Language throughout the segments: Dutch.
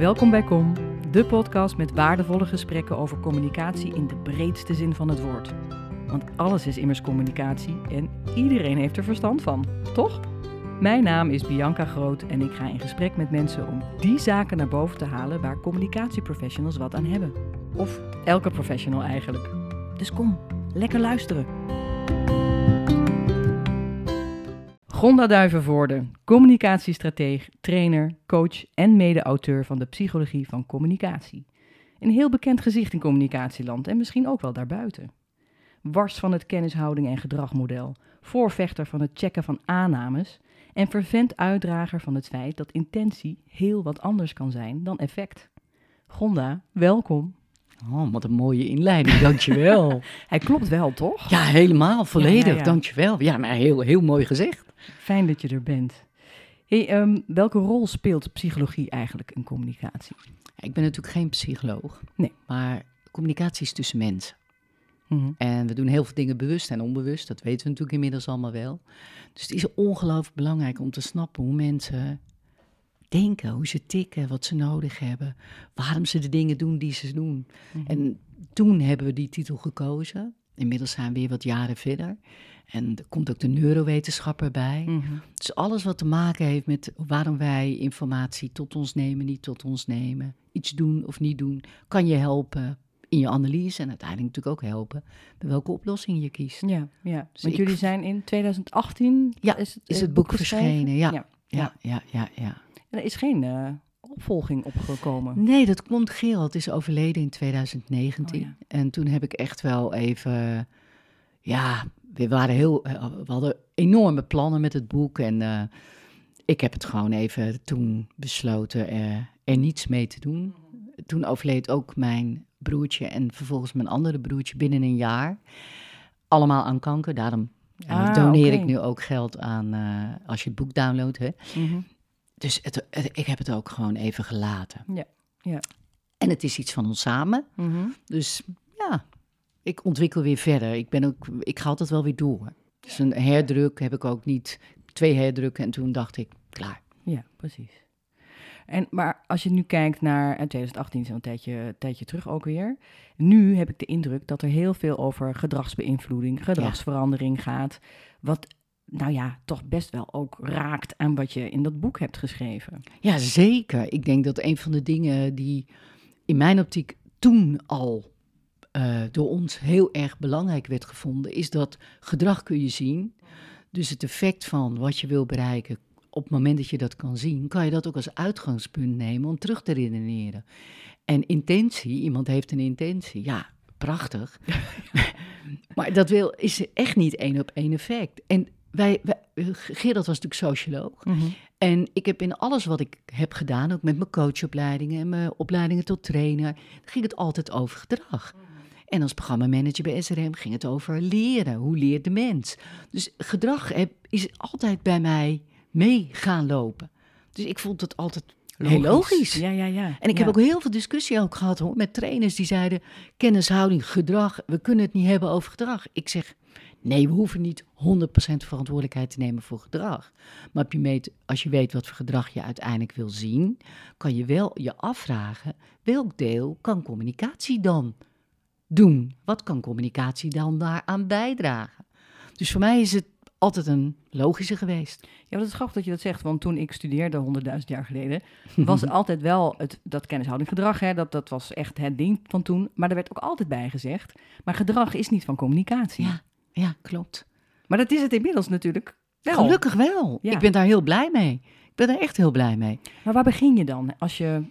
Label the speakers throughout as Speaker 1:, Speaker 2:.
Speaker 1: Welkom bij Kom, de podcast met waardevolle gesprekken over communicatie in de breedste zin van het woord. Want alles is immers communicatie en iedereen heeft er verstand van, toch? Mijn naam is Bianca Groot en ik ga in gesprek met mensen om die zaken naar boven te halen waar communicatieprofessionals wat aan hebben. Of elke professional eigenlijk. Dus kom, lekker luisteren. Gonda Duivenvoorde, communicatiestrateeg, trainer, coach en mede-auteur van de Psychologie van Communicatie. Een heel bekend gezicht in communicatieland en misschien ook wel daarbuiten. Wars van het kennishouding en gedragmodel, voorvechter van het checken van aannames en vervent uitdrager van het feit dat intentie heel wat anders kan zijn dan effect. Gonda, welkom.
Speaker 2: Oh, wat een mooie inleiding, dankjewel.
Speaker 1: Hij klopt wel, toch?
Speaker 2: ja, helemaal, volledig,
Speaker 1: Ja, ja, ja.
Speaker 2: dankjewel. Ja, maar heel, heel mooi gezegd.
Speaker 1: Fijn dat je er bent. Hey, ehm, welke rol speelt psychologie eigenlijk in communicatie?
Speaker 2: Ik ben natuurlijk geen psycholoog,
Speaker 1: Nee.
Speaker 2: maar communicatie is tussen mensen.
Speaker 1: Mhm.
Speaker 2: En we doen heel veel dingen bewust en onbewust, dat weten we natuurlijk inmiddels allemaal wel. Dus het is ongelooflijk belangrijk om te snappen hoe mensen denken, hoe ze tikken, wat ze nodig hebben, waarom ze de dingen doen die ze doen. En toen hebben we die titel gekozen. Inmiddels zijn we weer wat jaren verder. En er komt ook de neurowetenschapper bij.
Speaker 1: Mhm.
Speaker 2: Dus alles wat te maken heeft met waarom wij informatie tot ons nemen, niet tot ons nemen, iets doen of niet doen, kan je helpen in je analyse en uiteindelijk natuurlijk ook helpen bij welke oplossing je kiest.
Speaker 1: Ja, ja.
Speaker 2: Dus
Speaker 1: want jullie zijn in 2018
Speaker 2: Ja,
Speaker 1: is het,
Speaker 2: is
Speaker 1: eh,
Speaker 2: het boek
Speaker 1: geschreven?
Speaker 2: verschenen, ja.
Speaker 1: ja.
Speaker 2: Ja, ja, ja, ja.
Speaker 1: En er is geen eh, opvolging opgekomen.
Speaker 2: Nee, dat komt. Gerald is overleden in 2019.
Speaker 1: Oh, ja.
Speaker 2: En toen heb ik echt wel even. Ja, we waren heel. eh, We hadden enorme plannen met het boek. En eh, ik heb het gewoon even toen besloten eh, er niets mee te doen. Toen overleed ook mijn broertje en vervolgens mijn andere broertje binnen een jaar. Allemaal aan kanker. Daarom
Speaker 1: Ah,
Speaker 2: doneer ik nu ook geld aan als je het boek downloadt. Hè.
Speaker 1: Mhm.
Speaker 2: Dus het, het- ik heb het ook gewoon even gelaten.
Speaker 1: Ja, ja.
Speaker 2: En het is iets van ons samen.
Speaker 1: Mhm.
Speaker 2: Dus ja, ik ontwikkel weer verder. Ik, ben ook, ik ga altijd wel weer door. Dus een herdruk heb ik ook niet. Twee herdrukken en toen dacht ik, klaar.
Speaker 1: Ja, precies. En, maar als je nu kijkt naar eh, 2018, zo'n tijdje, tijdje terug ook weer. Nu heb ik de indruk dat er heel veel over gedragsbeïnvloeding, gedragsverandering gaat. Wat, nou ja, toch best wel ook raakt aan wat je in dat boek hebt geschreven.
Speaker 2: Ja, zeker. Ik denk dat een van de dingen die in mijn optiek toen al eh, door ons heel erg belangrijk werd gevonden, is dat gedrag kun je zien. Dus het effect van wat je wil bereiken, op het moment dat je dat kan zien, kan je dat ook als uitgangspunt nemen om terug te redeneren. En intentie, iemand heeft een intentie, ja, prachtig. maar dat wil, is echt niet één op één effect. En wij, wij Gerard was natuurlijk socioloog. En ik heb in alles wat ik heb gedaan, ook met mijn coachopleidingen en mijn opleidingen tot trainer, ging het altijd over gedrag. En als programmamanager bij SRM ging het over leren. Hoe leert de mens? Dus gedrag is altijd bij mij mee gaan lopen. Dus ik vond het altijd heel logisch.
Speaker 1: Ja, ja, ja.
Speaker 2: En ik
Speaker 1: Ja.
Speaker 2: heb ook heel veel discussie ook gehad hoor, met trainers die zeiden: kennishouding, gedrag, we kunnen het niet hebben over gedrag. Ik zeg: nee, we hoeven niet 100% verantwoordelijkheid te nemen voor gedrag. Maar op je meet, als je weet wat voor gedrag je uiteindelijk wil zien, kan je wel je afvragen: welk deel kan communicatie dan doen? Wat kan communicatie dan daaraan bijdragen? Dus voor mij is het altijd een logische geweest.
Speaker 1: Ja, dat is grappig dat je dat zegt, want toen ik studeerde, honderdduizend jaar geleden, was altijd wel het, dat kennishouding gedrag, hè, dat, dat was echt het ding van toen. Maar er werd ook altijd bij gezegd, maar gedrag is niet van communicatie.
Speaker 2: Ja, ja klopt.
Speaker 1: Maar dat is het inmiddels natuurlijk wel.
Speaker 2: Gelukkig wel.
Speaker 1: Ja.
Speaker 2: Ik ben daar heel blij mee. Ik ben er echt heel blij mee.
Speaker 1: Maar waar begin je dan? Als je,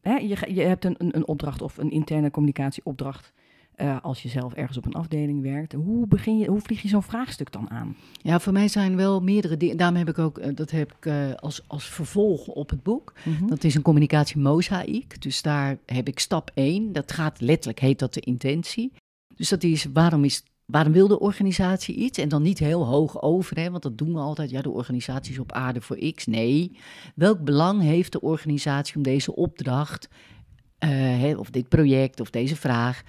Speaker 1: hè, je, je hebt een, een, een opdracht of een interne communicatieopdracht, eh, als je zelf ergens op een afdeling werkt. Hoe, begin je, hoe vlieg je zo'n vraagstuk dan aan?
Speaker 2: Ja, voor mij zijn wel meerdere dingen. Daarom heb ik ook, eh, dat heb ik eh, als, als vervolg op het boek.
Speaker 1: Mhm.
Speaker 2: Dat is een communicatie mozaïek. Dus daar heb ik stap 1. Dat gaat letterlijk, heet dat de intentie. Dus dat is, waarom is Waarom wil de organisatie iets? En dan niet heel hoog over, hè, want dat doen we altijd. Ja, de organisatie is op aarde voor X. Nee. Welk belang heeft de organisatie om deze opdracht, hè, of dit project, of deze vraag,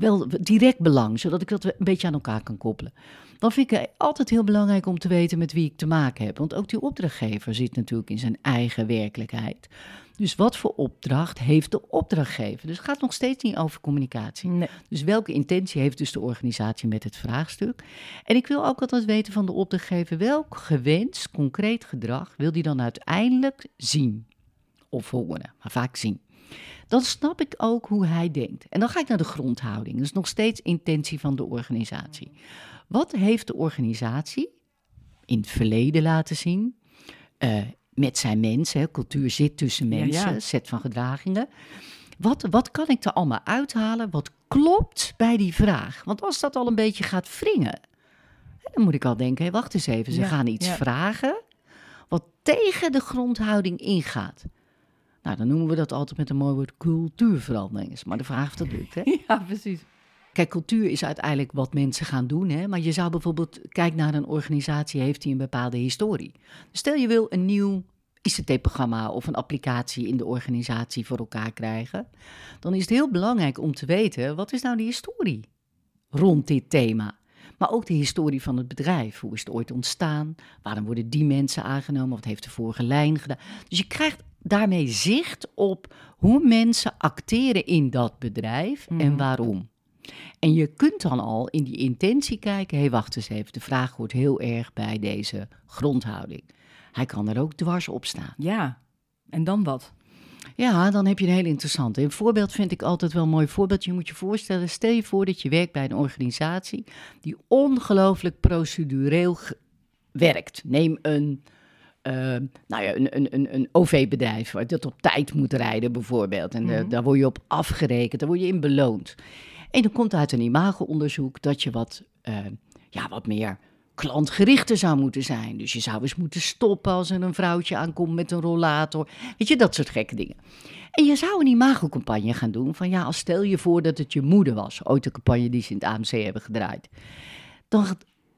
Speaker 2: wel direct belang, zodat ik dat een beetje aan elkaar kan koppelen. Dan vind ik het altijd heel belangrijk om te weten met wie ik te maken heb. Want ook die opdrachtgever zit natuurlijk in zijn eigen werkelijkheid. Dus wat voor opdracht heeft de opdrachtgever? Dus het gaat nog steeds niet over communicatie.
Speaker 1: Nee.
Speaker 2: Dus welke intentie heeft dus de organisatie met het vraagstuk? En ik wil ook altijd weten van de opdrachtgever welk gewenst, concreet gedrag wil die dan uiteindelijk zien of horen, maar vaak zien. Dan snap ik ook hoe hij denkt. En dan ga ik naar de grondhouding. Dat is nog steeds intentie van de organisatie. Wat heeft de organisatie in het verleden laten zien? Uh, met zijn mensen, hè, cultuur zit tussen mensen,
Speaker 1: Ja, ja.
Speaker 2: set van gedragingen. Wat, wat kan ik er allemaal uithalen? Wat klopt bij die vraag? Want als dat al een beetje gaat wringen, dan moet ik al denken: hé, wacht eens even, ze
Speaker 1: Ja,
Speaker 2: gaan iets vragen wat tegen de grondhouding ingaat. Nou, dan noemen we dat altijd met een mooi woord cultuurverandering. Is maar de vraag of dat lukt. Hè?
Speaker 1: Ja, precies.
Speaker 2: Kijk, cultuur is uiteindelijk wat mensen gaan doen. Hè? Maar je zou bijvoorbeeld, kijk naar een organisatie, heeft die een bepaalde historie. Stel je wil een nieuw ICT-programma of een applicatie in de organisatie voor elkaar krijgen. Dan is het heel belangrijk om te weten, wat is nou de historie rond dit thema? Maar ook de historie van het bedrijf. Hoe is het ooit ontstaan? Waarom worden die mensen aangenomen? Wat heeft de vorige lijn gedaan? Dus je krijgt daarmee zicht op hoe mensen acteren in dat bedrijf en
Speaker 1: Mhm.
Speaker 2: waarom. En je kunt dan al in die intentie kijken, hé hey, wacht eens even, de vraag hoort heel erg bij deze grondhouding. Hij kan er ook dwars op staan.
Speaker 1: Ja. En dan wat?
Speaker 2: Ja, dan heb je een heel interessante. Een voorbeeld vind ik altijd wel een mooi voorbeeld. Je moet je voorstellen, stel je voor dat je werkt bij een organisatie die ongelooflijk procedureel werkt. Neem een, eh, nou ja, een, een, een, een OV-bedrijf waar dat op tijd moet rijden bijvoorbeeld. En eh,
Speaker 1: Mhm.
Speaker 2: daar word je op afgerekend, daar word je in beloond. En dan komt uit een imago-onderzoek dat je wat, eh, ja, wat meer klantgerichter zou moeten zijn. Dus je zou eens moeten stoppen als er een vrouwtje aankomt met een rollator. Weet je, dat soort gekke dingen. En je zou een imago-campagne gaan doen van ja, als stel je voor dat het je moeder was. Ooit een campagne die ze in het AMC hebben gedraaid. Dan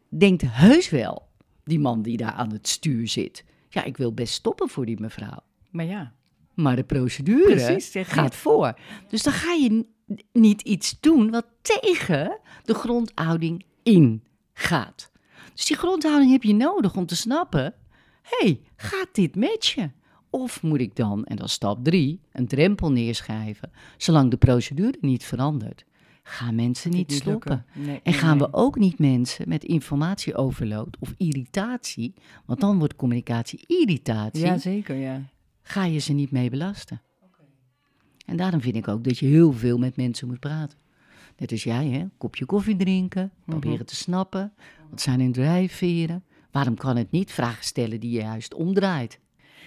Speaker 2: denkt heus wel die man die daar aan het stuur zit. Ja, ik wil best stoppen voor die mevrouw.
Speaker 1: Maar ja.
Speaker 2: Maar de procedure
Speaker 1: Precies,
Speaker 2: gaat voor. Dus dan ga je niet iets doen wat tegen de grondhouding ingaat. Dus die grondhouding heb je nodig om te snappen: hey, gaat dit matchen? Of moet ik dan, en dat is stap drie, een drempel neerschrijven, zolang de procedure niet verandert? Gaan mensen niet
Speaker 1: niet
Speaker 2: stoppen?
Speaker 1: Nee,
Speaker 2: En gaan
Speaker 1: nee.
Speaker 2: we ook niet mensen met informatieoverload of irritatie, want dan wordt communicatie irritatie,
Speaker 1: Ja, zeker, ja.
Speaker 2: ga je ze niet mee belasten. En daarom vind ik ook dat je heel veel met mensen moet praten. Net als jij, hè? kopje koffie drinken, proberen
Speaker 1: Mhm.
Speaker 2: te snappen. Wat zijn hun drijfveren? Waarom kan het niet? Vragen stellen die je juist omdraait.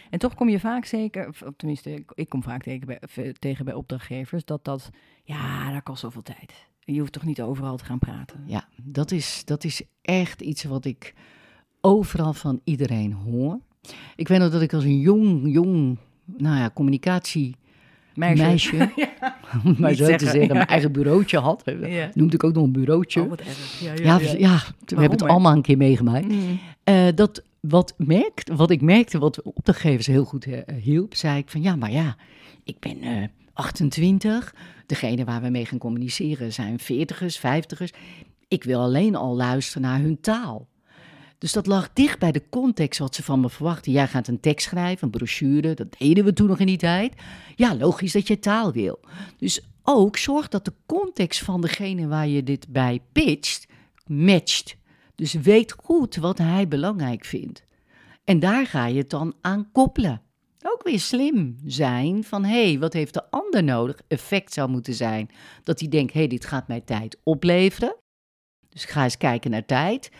Speaker 1: En toch kom je vaak zeker, of tenminste, ik, kom vaak tegen bij, v- tegen bij opdrachtgevers, dat dat, ja, dat kost zoveel tijd. Je hoeft toch niet overal te gaan praten.
Speaker 2: Ja, dat is, dat is echt iets wat ik overal van iedereen hoor. Ik weet nog dat ik als een jong, jong, nou ja, communicatie
Speaker 1: Meisje.
Speaker 2: meisje, om maar zo te
Speaker 1: zeggen,
Speaker 2: mijn eigen bureautje had.
Speaker 1: Ja.
Speaker 2: Noemde ik ook nog een bureautje.
Speaker 1: Oh, wat erg. Ja,
Speaker 2: ja, ja, we hebben het allemaal een keer meegemaakt.
Speaker 1: Mm.
Speaker 2: Eh, dat wat, merkt, wat ik merkte, wat de opdrachtgevers heel goed eh, hielp, zei ik van ja, maar ja, ik ben eh 28. Degene waar we mee gaan communiceren zijn 40ers, 50ers. Ik wil alleen al luisteren naar hun taal. Dus dat lag dicht bij de context wat ze van me verwachten. Jij gaat een tekst schrijven, een brochure, dat deden we toen nog in die tijd. Ja, logisch dat je taal wil. Dus ook zorg dat de context van degene waar je dit bij pitcht, matcht. Dus weet goed wat hij belangrijk vindt. En daar ga je het dan aan koppelen. Ook weer slim zijn van hé, hey, wat heeft de ander nodig? Effect zou moeten zijn dat hij denkt, hé, hey, dit gaat mij tijd opleveren. Dus ga eens kijken naar tijd.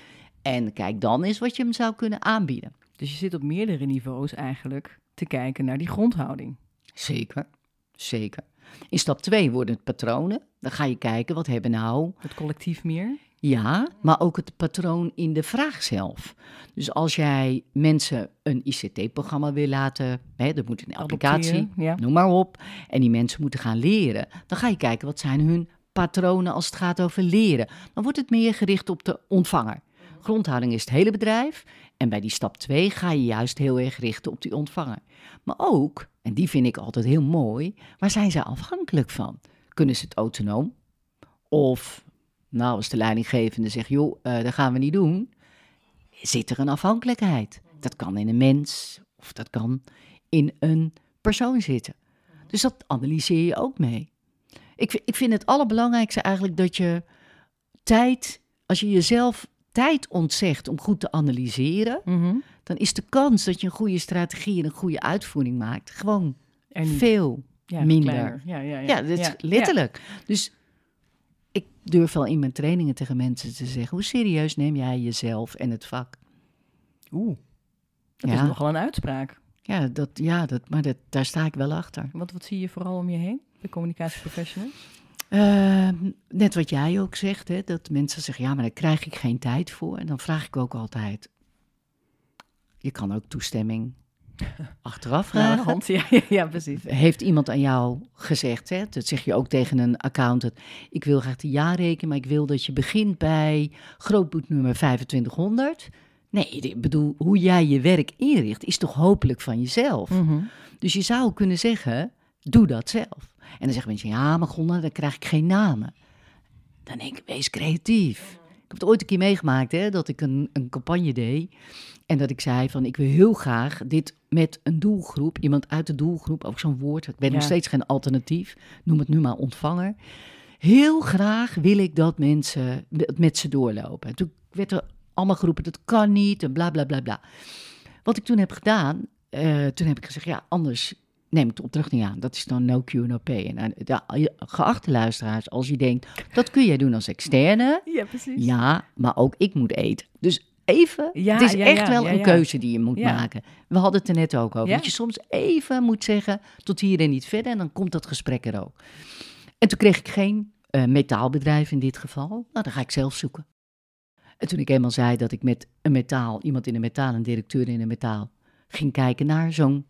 Speaker 2: En kijk dan eens wat je hem zou kunnen aanbieden.
Speaker 1: Dus je zit op meerdere niveaus eigenlijk te kijken naar die grondhouding.
Speaker 2: Zeker, zeker. In stap 2 worden het patronen. Dan ga je kijken, wat hebben nou
Speaker 1: Het collectief meer.
Speaker 2: Ja, maar ook het patroon in de vraag zelf. Dus als jij mensen een ICT-programma wil laten, hè, er moet een applicatie,
Speaker 1: Ja.
Speaker 2: noem maar op, en die mensen moeten gaan leren, dan ga je kijken wat zijn hun patronen als het gaat over leren. Dan wordt het meer gericht op de ontvanger. Grondhouding is het hele bedrijf en bij die stap 2 ga je juist heel erg richten op die ontvanger. Maar ook, en die vind ik altijd heel mooi, waar zijn ze afhankelijk van? Kunnen ze het autonoom? Of, nou, als de leidinggevende zegt, joh, uh, dat gaan we niet doen, zit er een afhankelijkheid. Dat kan in een mens of dat kan in een persoon zitten. Dus dat analyseer je ook mee. Ik, ik vind het allerbelangrijkste eigenlijk dat je tijd, als je jezelf tijd ontzegt om goed te analyseren,
Speaker 1: Mhm.
Speaker 2: dan is de kans dat je een goede strategie en een goede uitvoering maakt gewoon veel
Speaker 1: ja,
Speaker 2: minder.
Speaker 1: Ja, ja, ja.
Speaker 2: Ja, dat is letterlijk. Dus ik durf wel in mijn trainingen tegen mensen te zeggen: hoe serieus neem jij jezelf en het vak?
Speaker 1: Oeh, dat is nogal een uitspraak.
Speaker 2: Ja, dat, ja dat, maar dat, daar sta ik wel achter.
Speaker 1: Wat, wat zie je vooral om je heen, de communicatieprofessionals?
Speaker 2: Ehm, net wat jij ook zegt, hè, dat mensen zeggen: ja, maar daar krijg ik geen tijd voor. En dan vraag ik ook altijd: je kan ook toestemming achteraf vragen.
Speaker 1: hand, ja, ja, ja, precies.
Speaker 2: Heeft iemand aan jou gezegd, hè? dat zeg je ook tegen een accountant, ik wil graag de jaarrekening, maar ik wil dat je begint bij grootboeknummer 2500. Nee, ik bedoel, hoe jij je werk inricht is toch hopelijk van jezelf.
Speaker 1: Mhm.
Speaker 2: Dus je zou kunnen zeggen, doe dat zelf. En dan zeggen mensen, ja, maar Gonda, dan krijg ik geen namen. Dan denk ik, wees creatief. Ik heb het ooit een keer meegemaakt, hè, dat ik een, een campagne deed. En dat ik zei van, ik wil heel graag dit met een doelgroep, iemand uit de doelgroep, ook zo'n woord, ik ben nog steeds geen alternatief, noem het nu maar ontvanger. Heel graag wil ik dat mensen het met ze doorlopen. En toen werd er allemaal geroepen, dat kan niet en bla bla bla bla. Wat ik toen heb gedaan, eh, toen heb ik gezegd, ja, anders neem ik de opdracht niet aan. Dat is dan no Q, no pay. En, eh, je- geachte luisteraars, als je denkt, dat kun jij doen als externe,
Speaker 1: Ja, precies.
Speaker 2: ja, maar ook ik moet eten. Dus even,
Speaker 1: Ja,
Speaker 2: het is
Speaker 1: ja,
Speaker 2: echt
Speaker 1: ja,
Speaker 2: wel een keuze die je moet maken. We hadden het er net ook over. Dat je soms even moet zeggen, tot hier en niet verder. En dan komt dat gesprek er ook. En toen kreeg ik geen eh, metaalbedrijf in dit geval. Nou, dan ga ik zelf zoeken. En toen ik eenmaal zei dat ik met een metaal, iemand in een metaal, een directeur in een metaal, ging kijken naar zo'n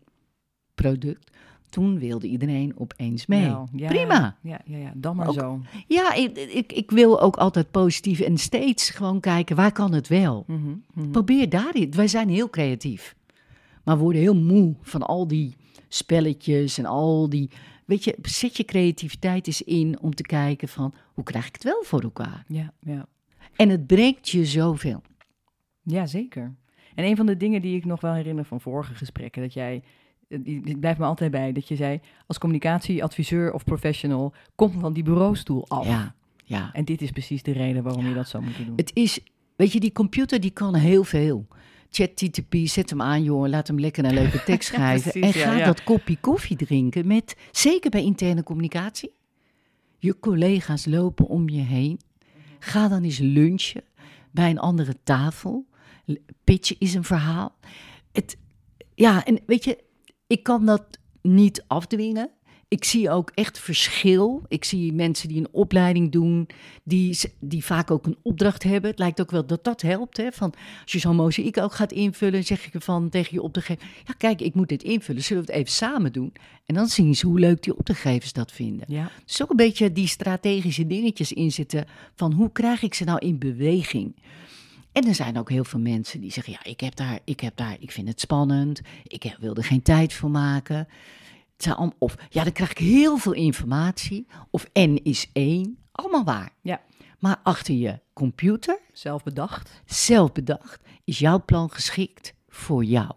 Speaker 2: product. Toen wilde iedereen opeens mee.
Speaker 1: Nou, ja,
Speaker 2: Prima.
Speaker 1: Ja, ja, ja, dan maar
Speaker 2: Ook-
Speaker 1: zo.
Speaker 2: Ja, ik, ik, ik wil ook altijd positief en steeds gewoon kijken, waar kan het wel?
Speaker 1: Mhm, mhm.
Speaker 2: Probeer daarin. Wij zijn heel creatief. Maar we worden heel moe van al die spelletjes en al die... Weet je, zet je creativiteit eens in om te kijken van... hoe krijg ik het wel voor elkaar?
Speaker 1: Ja, ja.
Speaker 2: En het brengt je zoveel.
Speaker 1: ja, zeker. En een van de dingen die ik nog wel herinner van vorige gesprekken, dat jij, eh, die, die blijft me altijd bij, dat je zei, als communicatieadviseur of professional, kom van die bureaustoel af.
Speaker 2: Ja, ja.
Speaker 1: En dit is precies de reden waarom je dat zou moeten doen.
Speaker 2: Het is... Weet je, die computer die kan heel veel. ChatGTP, zet hem aan, jongen. Laat hem lekker een leuke tekst
Speaker 1: Ja,
Speaker 2: schrijven.
Speaker 1: precies,
Speaker 2: en ga
Speaker 1: ja.
Speaker 2: dat kopje koffie drinken met... Zeker bij interne communicatie. Je collega's lopen om je heen. Ga dan eens lunchen bij een andere tafel. Pitchen is een verhaal. Het, ja, en weet je, ik kan dat niet afdwingen. Ik zie ook echt verschil. Ik zie mensen die een opleiding doen, die, die vaak ook een opdracht hebben. Het lijkt ook wel dat dat helpt. Hè? Van, als je zo'n mozaïek ook gaat invullen, zeg je van tegen je opdrachtgever... ja, kijk, ik moet dit invullen, zullen we het even samen doen? En dan zien ze hoe leuk die opdrachtgevers dat vinden.
Speaker 1: Ja,
Speaker 2: Dus ook een beetje die strategische dingetjes inzitten van hoe krijg ik ze nou in beweging? En er zijn ook heel veel mensen die zeggen, ja, ik heb daar, ik heb daar, ik vind het spannend, ik wil er geen tijd voor maken. Of ja, dan krijg ik heel veel informatie, of N is één, allemaal waar.
Speaker 1: Ja.
Speaker 2: Maar achter je computer,
Speaker 1: zelf bedacht.
Speaker 2: zelf bedacht, is jouw plan geschikt voor jou.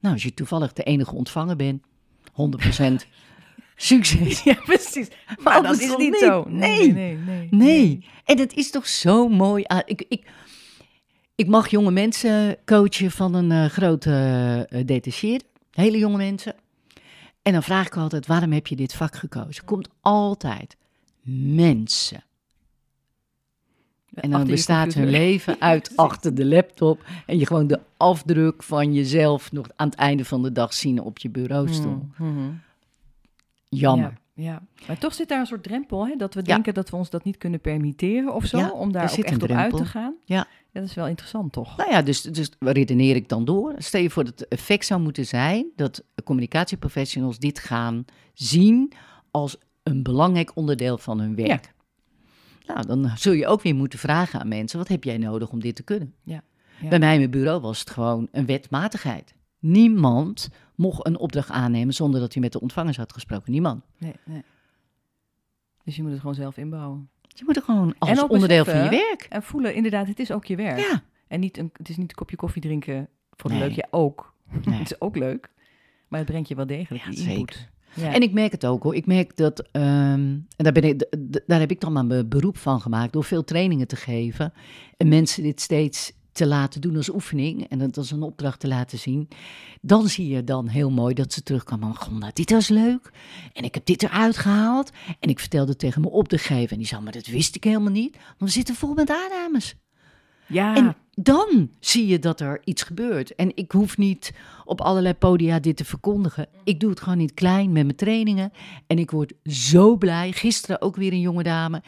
Speaker 2: Nou, als je toevallig de enige ontvanger bent, 100% succes.
Speaker 1: Ja, precies. Maar dat
Speaker 2: anders
Speaker 1: is niet zo.
Speaker 2: Nee.
Speaker 1: nee, nee.
Speaker 2: Nee, en het is toch zo mooi. aan- Ik, ik, ik mag jonge mensen coachen van een eh, grote uh, detacheerder, hele jonge mensen. En dan vraag ik altijd, waarom heb je dit vak gekozen? Komt altijd mensen. En dan
Speaker 1: Achter
Speaker 2: bestaat hun leven uit achter de laptop en je gewoon de afdruk van jezelf nog aan het einde van de dag zien op je bureaustoel.
Speaker 1: Mhm, mhm.
Speaker 2: Jammer.
Speaker 1: Ja, ja, maar toch zit daar een soort drempel, hè? dat we
Speaker 2: Ja.
Speaker 1: denken dat we ons dat niet kunnen permitteren of zo,
Speaker 2: Ja,
Speaker 1: om daar ook echt op uit te gaan.
Speaker 2: Ja.
Speaker 1: Dat is wel interessant, toch?
Speaker 2: Nou ja, dus, dus redeneer ik dan door. Stel je voor dat het effect zou moeten zijn dat communicatieprofessionals dit gaan zien als een belangrijk onderdeel van hun werk. Nou, dan zul je ook weer moeten vragen aan mensen: wat heb jij nodig om dit te kunnen?
Speaker 1: Ja, ja.
Speaker 2: Bij mij in mijn bureau was het gewoon een wetmatigheid. Niemand mocht een opdracht aannemen zonder dat hij met de ontvangers had gesproken. Niemand.
Speaker 1: Nee, nee. Dus je moet het gewoon zelf inbouwen.
Speaker 2: Je moet er gewoon als onderdeel van je werk.
Speaker 1: En voelen, inderdaad, het is ook je werk.
Speaker 2: Ja.
Speaker 1: En niet een, het is niet een kopje koffie drinken voor
Speaker 2: Nee.
Speaker 1: leuk. Ja, ook.
Speaker 2: Nee.
Speaker 1: het is ook leuk. Maar het brengt je wel degelijk
Speaker 2: Ja,
Speaker 1: die input.
Speaker 2: zeker.
Speaker 1: Ja.
Speaker 2: En ik merk het ook hoor. Ik merk dat, ehm, en daar, ben ik, daar heb ik dan maar mijn beroep van gemaakt door veel trainingen te geven. En mensen dit steeds te laten doen als oefening en dat als een opdracht te laten zien. Dan zie je dan heel mooi dat ze terugkomen. Gonda, dit was leuk. En ik heb dit eruit gehaald. En ik vertelde tegen mijn opdrachtgever. En die zei, maar dat wist ik helemaal niet. Want we zitten vol met aannames.
Speaker 1: ja.
Speaker 2: En dan zie je dat er iets gebeurt. En ik hoef niet op allerlei podia dit te verkondigen. Ik doe het gewoon niet klein met mijn trainingen. En ik word zo blij. Gisteren ook weer een jonge dame.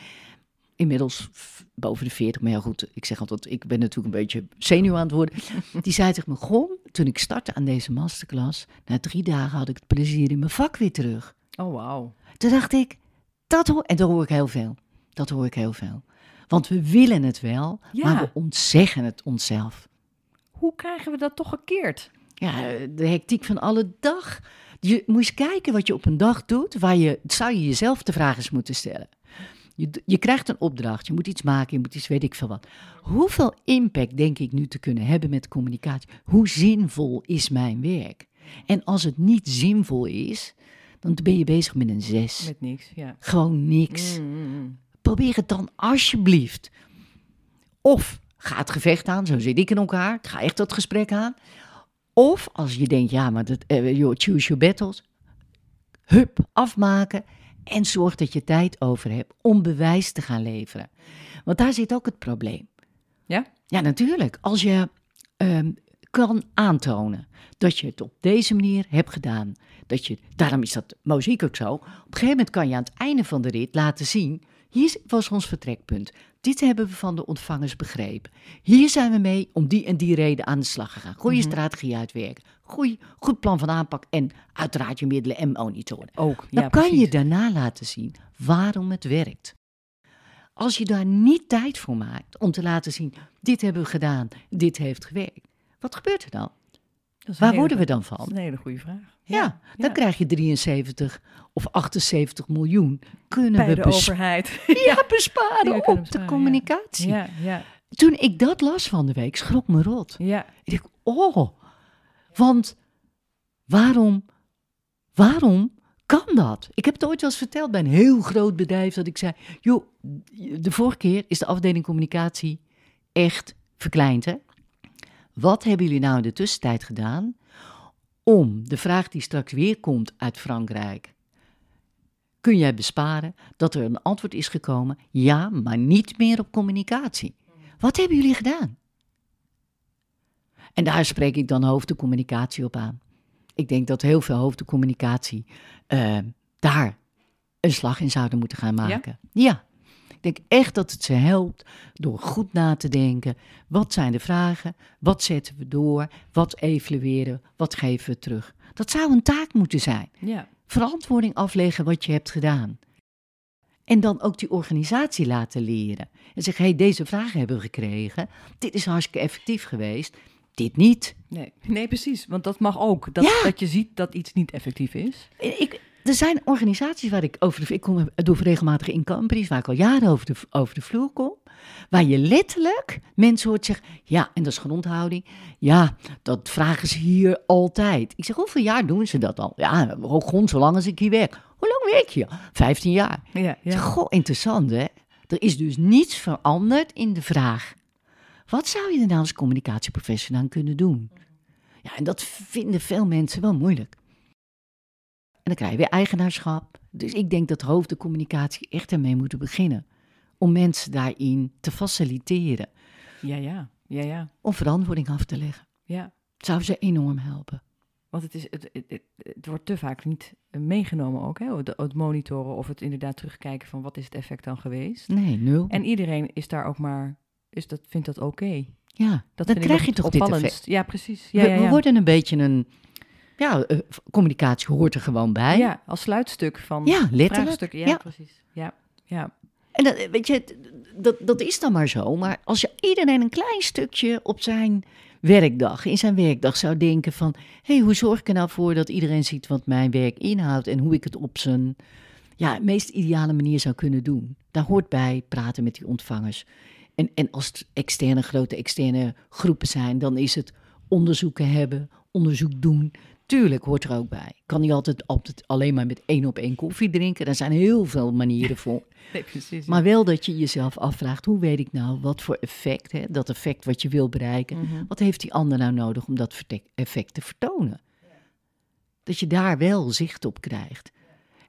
Speaker 2: Inmiddels boven de 40. Maar ja, goed, ik zeg altijd, ik ben natuurlijk een beetje zenuw aan het worden. Die zei tegen me, Gon, toen ik startte aan deze masterclass, na drie dagen had ik het plezier in mijn vak weer terug.
Speaker 1: Oh, wauw.
Speaker 2: Toen dacht ik, dat hoor, en dat hoor ik heel veel. Dat hoor ik heel veel. Want we willen het wel,
Speaker 1: Ja.
Speaker 2: maar we ontzeggen het onszelf.
Speaker 1: Hoe krijgen we dat toch gekeerd?
Speaker 2: Ja, de hectiek van alle dag. Je moet eens kijken wat je op een dag doet, waar je, zou je jezelf de vraag eens moeten stellen. Je, je krijgt een opdracht, je moet iets maken, je moet iets weet ik veel wat. Hoeveel impact denk ik nu te kunnen hebben met communicatie? Hoe zinvol is mijn werk? En als het niet zinvol is, dan ben je bezig met een zes.
Speaker 1: Met niks, ja.
Speaker 2: Gewoon niks.
Speaker 1: Mm, mm, mm.
Speaker 2: Probeer het dan alsjeblieft. Of ga het gevecht aan, zo zit ik in elkaar. Ik ga echt dat gesprek aan. Of als je denkt, ja, maar dat, eh, choose your battles. Hup, afmaken. En zorg dat je tijd over hebt om bewijs te gaan leveren. Want daar zit ook het probleem.
Speaker 1: Ja?
Speaker 2: Ja, natuurlijk. Als je ehm, kan aantonen dat je het op deze manier hebt gedaan. Dat je, daarom is dat mozaïek ook zo. Op een gegeven moment kan je aan het einde van de rit laten zien. Hier was ons vertrekpunt. Dit hebben we van de ontvangers begrepen. Hier zijn we mee om die en die reden aan de slag gegaan. Goede strategie uitwerken. Goeie, goed plan van aanpak. En uiteraard je middelen en monitoren.
Speaker 1: Ook,
Speaker 2: Dan
Speaker 1: ja,
Speaker 2: kan je daarna laten zien waarom het werkt. Als je daar niet tijd voor maakt om te laten zien, dit hebben we gedaan, dit heeft gewerkt. Wat gebeurt er dan? Waar worden we dan
Speaker 1: Dat is
Speaker 2: van?
Speaker 1: een hele goede vraag.
Speaker 2: Ja, dan
Speaker 1: ja.
Speaker 2: krijg je 73 of 78 miljoen. Kunnen
Speaker 1: Bij
Speaker 2: we
Speaker 1: de overheid.
Speaker 2: ja, besparen op de communicatie.
Speaker 1: ja, ja,
Speaker 2: Toen ik dat las van de week, schrok me rot.
Speaker 1: ja.
Speaker 2: Ik dacht, oh, want waarom, waarom kan dat? Ik heb het ooit wel eens verteld bij een heel groot bedrijf dat ik zei, joh, de vorige keer is de afdeling communicatie echt verkleind, hè? Wat hebben jullie nou in de tussentijd gedaan om de vraag die straks weer komt uit Frankrijk, kun jij besparen dat er een antwoord is gekomen, ja, maar niet meer op communicatie. Wat hebben jullie gedaan? En daar spreek ik dan hoofdcommunicatie op aan. Ik denk dat heel veel hoofdcommunicatie eh, daar een slag in zouden moeten gaan maken. Ja? Ik denk echt dat het ze helpt door goed na te denken. Wat zijn de vragen? Wat zetten we door? Wat evalueren? Wat geven we terug? Dat zou een taak moeten zijn.
Speaker 1: ja.
Speaker 2: Verantwoording afleggen wat je hebt gedaan. En dan ook die organisatie laten leren. En zeggen, hé, hey, deze vragen hebben we gekregen. Dit is hartstikke effectief geweest. Dit niet.
Speaker 1: Nee. nee, precies. Want dat mag ook. Dat,
Speaker 2: Ja.
Speaker 1: dat je ziet dat iets niet effectief is.
Speaker 2: Ik, er zijn organisaties waar ik over de... Ik kom, doe regelmatig in companies waar ik al jaren over de, over de vloer kom. Waar je letterlijk mensen hoort zeggen... Ja, en dat is grondhouding. Ja, dat vragen ze hier altijd. Ik zeg, hoeveel jaar doen ze dat al? Ja, gewoon zolang als ik hier werk. Hoe lang werk je? 15 jaar.
Speaker 1: Ja,
Speaker 2: Ik zeg,
Speaker 1: ja.
Speaker 2: Goh, interessant hè. Er is dus niets veranderd in de vraag. Wat zou je er nou als communicatieprofessional aan kunnen doen? Ja, en dat vinden veel mensen wel moeilijk. En dan krijg je weer eigenaarschap. Dus ik denk dat hoofdcommunicatie echt ermee moeten beginnen. Om mensen daarin te faciliteren.
Speaker 1: ja, ja, ja, ja,
Speaker 2: Om verantwoording af te leggen.
Speaker 1: ja.
Speaker 2: Zou ze enorm helpen.
Speaker 1: Want het, is, het, het, het, wordt te vaak niet meegenomen ook, hè? Het, het monitoren of het inderdaad terugkijken van wat is het effect dan geweest.
Speaker 2: Nee, nul.
Speaker 1: En iedereen is daar ook maar, is dat, vindt dat oké.
Speaker 2: ja,
Speaker 1: Dat
Speaker 2: dan krijg je toch dit effect.
Speaker 1: Ja, precies. Ja,
Speaker 2: we,
Speaker 1: ja,
Speaker 2: we
Speaker 1: ja.
Speaker 2: worden een beetje een... Ja, eh, communicatie hoort er gewoon bij.
Speaker 1: ja, als sluitstuk van
Speaker 2: Ja, letterlijk.
Speaker 1: Ja,
Speaker 2: Ja.
Speaker 1: precies. Ja, ja.
Speaker 2: En dat, weet je, dat, dat is dan maar zo. Maar als je iedereen een klein stukje op zijn werkdag, in zijn werkdag zou denken van... hé, hey, hoe zorg ik er nou voor dat iedereen ziet wat mijn werk inhoudt... en hoe ik het op zijn, ja, meest ideale manier zou kunnen doen. Daar hoort bij praten met die ontvangers. En, en als het externe, grote externe groepen zijn, dan is het onderzoeken hebben, onderzoek doen. Tuurlijk hoort er ook bij. Kan niet altijd, altijd alleen maar met één op één koffie drinken. Er zijn heel veel manieren voor.
Speaker 1: Nee, precies.
Speaker 2: Maar wel dat je jezelf afvraagt, hoe weet ik nou wat voor effect, hè, dat effect wat je wil bereiken,
Speaker 1: Mhm.
Speaker 2: wat heeft die ander nou nodig om dat effect te vertonen? Dat je daar wel zicht op krijgt.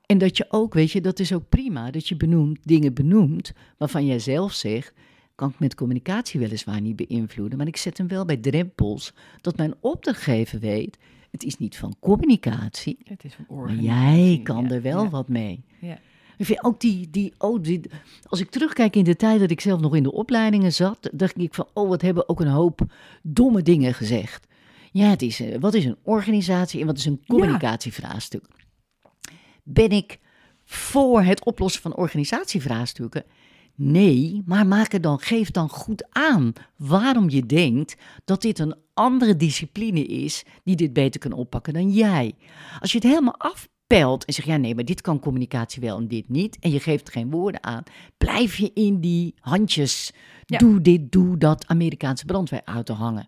Speaker 2: En dat je ook, weet je, dat is ook prima, dat je benoemt, dingen benoemt waarvan jij zelf zegt, kan ik met communicatie weliswaar niet beïnvloeden, maar ik zet hem wel bij drempels, dat mijn opdrachtgever weet, het is niet van communicatie,
Speaker 1: Het is
Speaker 2: maar
Speaker 1: organisatie.
Speaker 2: jij kan
Speaker 1: ja,
Speaker 2: er wel
Speaker 1: ja,
Speaker 2: wat mee.
Speaker 1: Ja.
Speaker 2: Ik vind ook die, die, oh, die, als ik terugkijk in de tijd dat ik zelf nog in de opleidingen zat, dacht ik van, oh, wat hebben ook een hoop domme dingen gezegd. Ja, het is, eh, wat is een organisatie en wat is een communicatievraagstuk? Ben ik voor het oplossen van organisatievraagstukken? Nee, maar maak er dan, geef dan goed aan waarom je denkt dat dit een andere discipline is die dit beter kan oppakken dan jij. Als je het helemaal afpelt en zegt, ja nee, maar dit kan communicatie wel en dit niet, en je geeft er geen woorden aan, blijf je in die handjes,
Speaker 1: Ja.
Speaker 2: doe dit, doe dat, Amerikaanse brandweerauto hangen.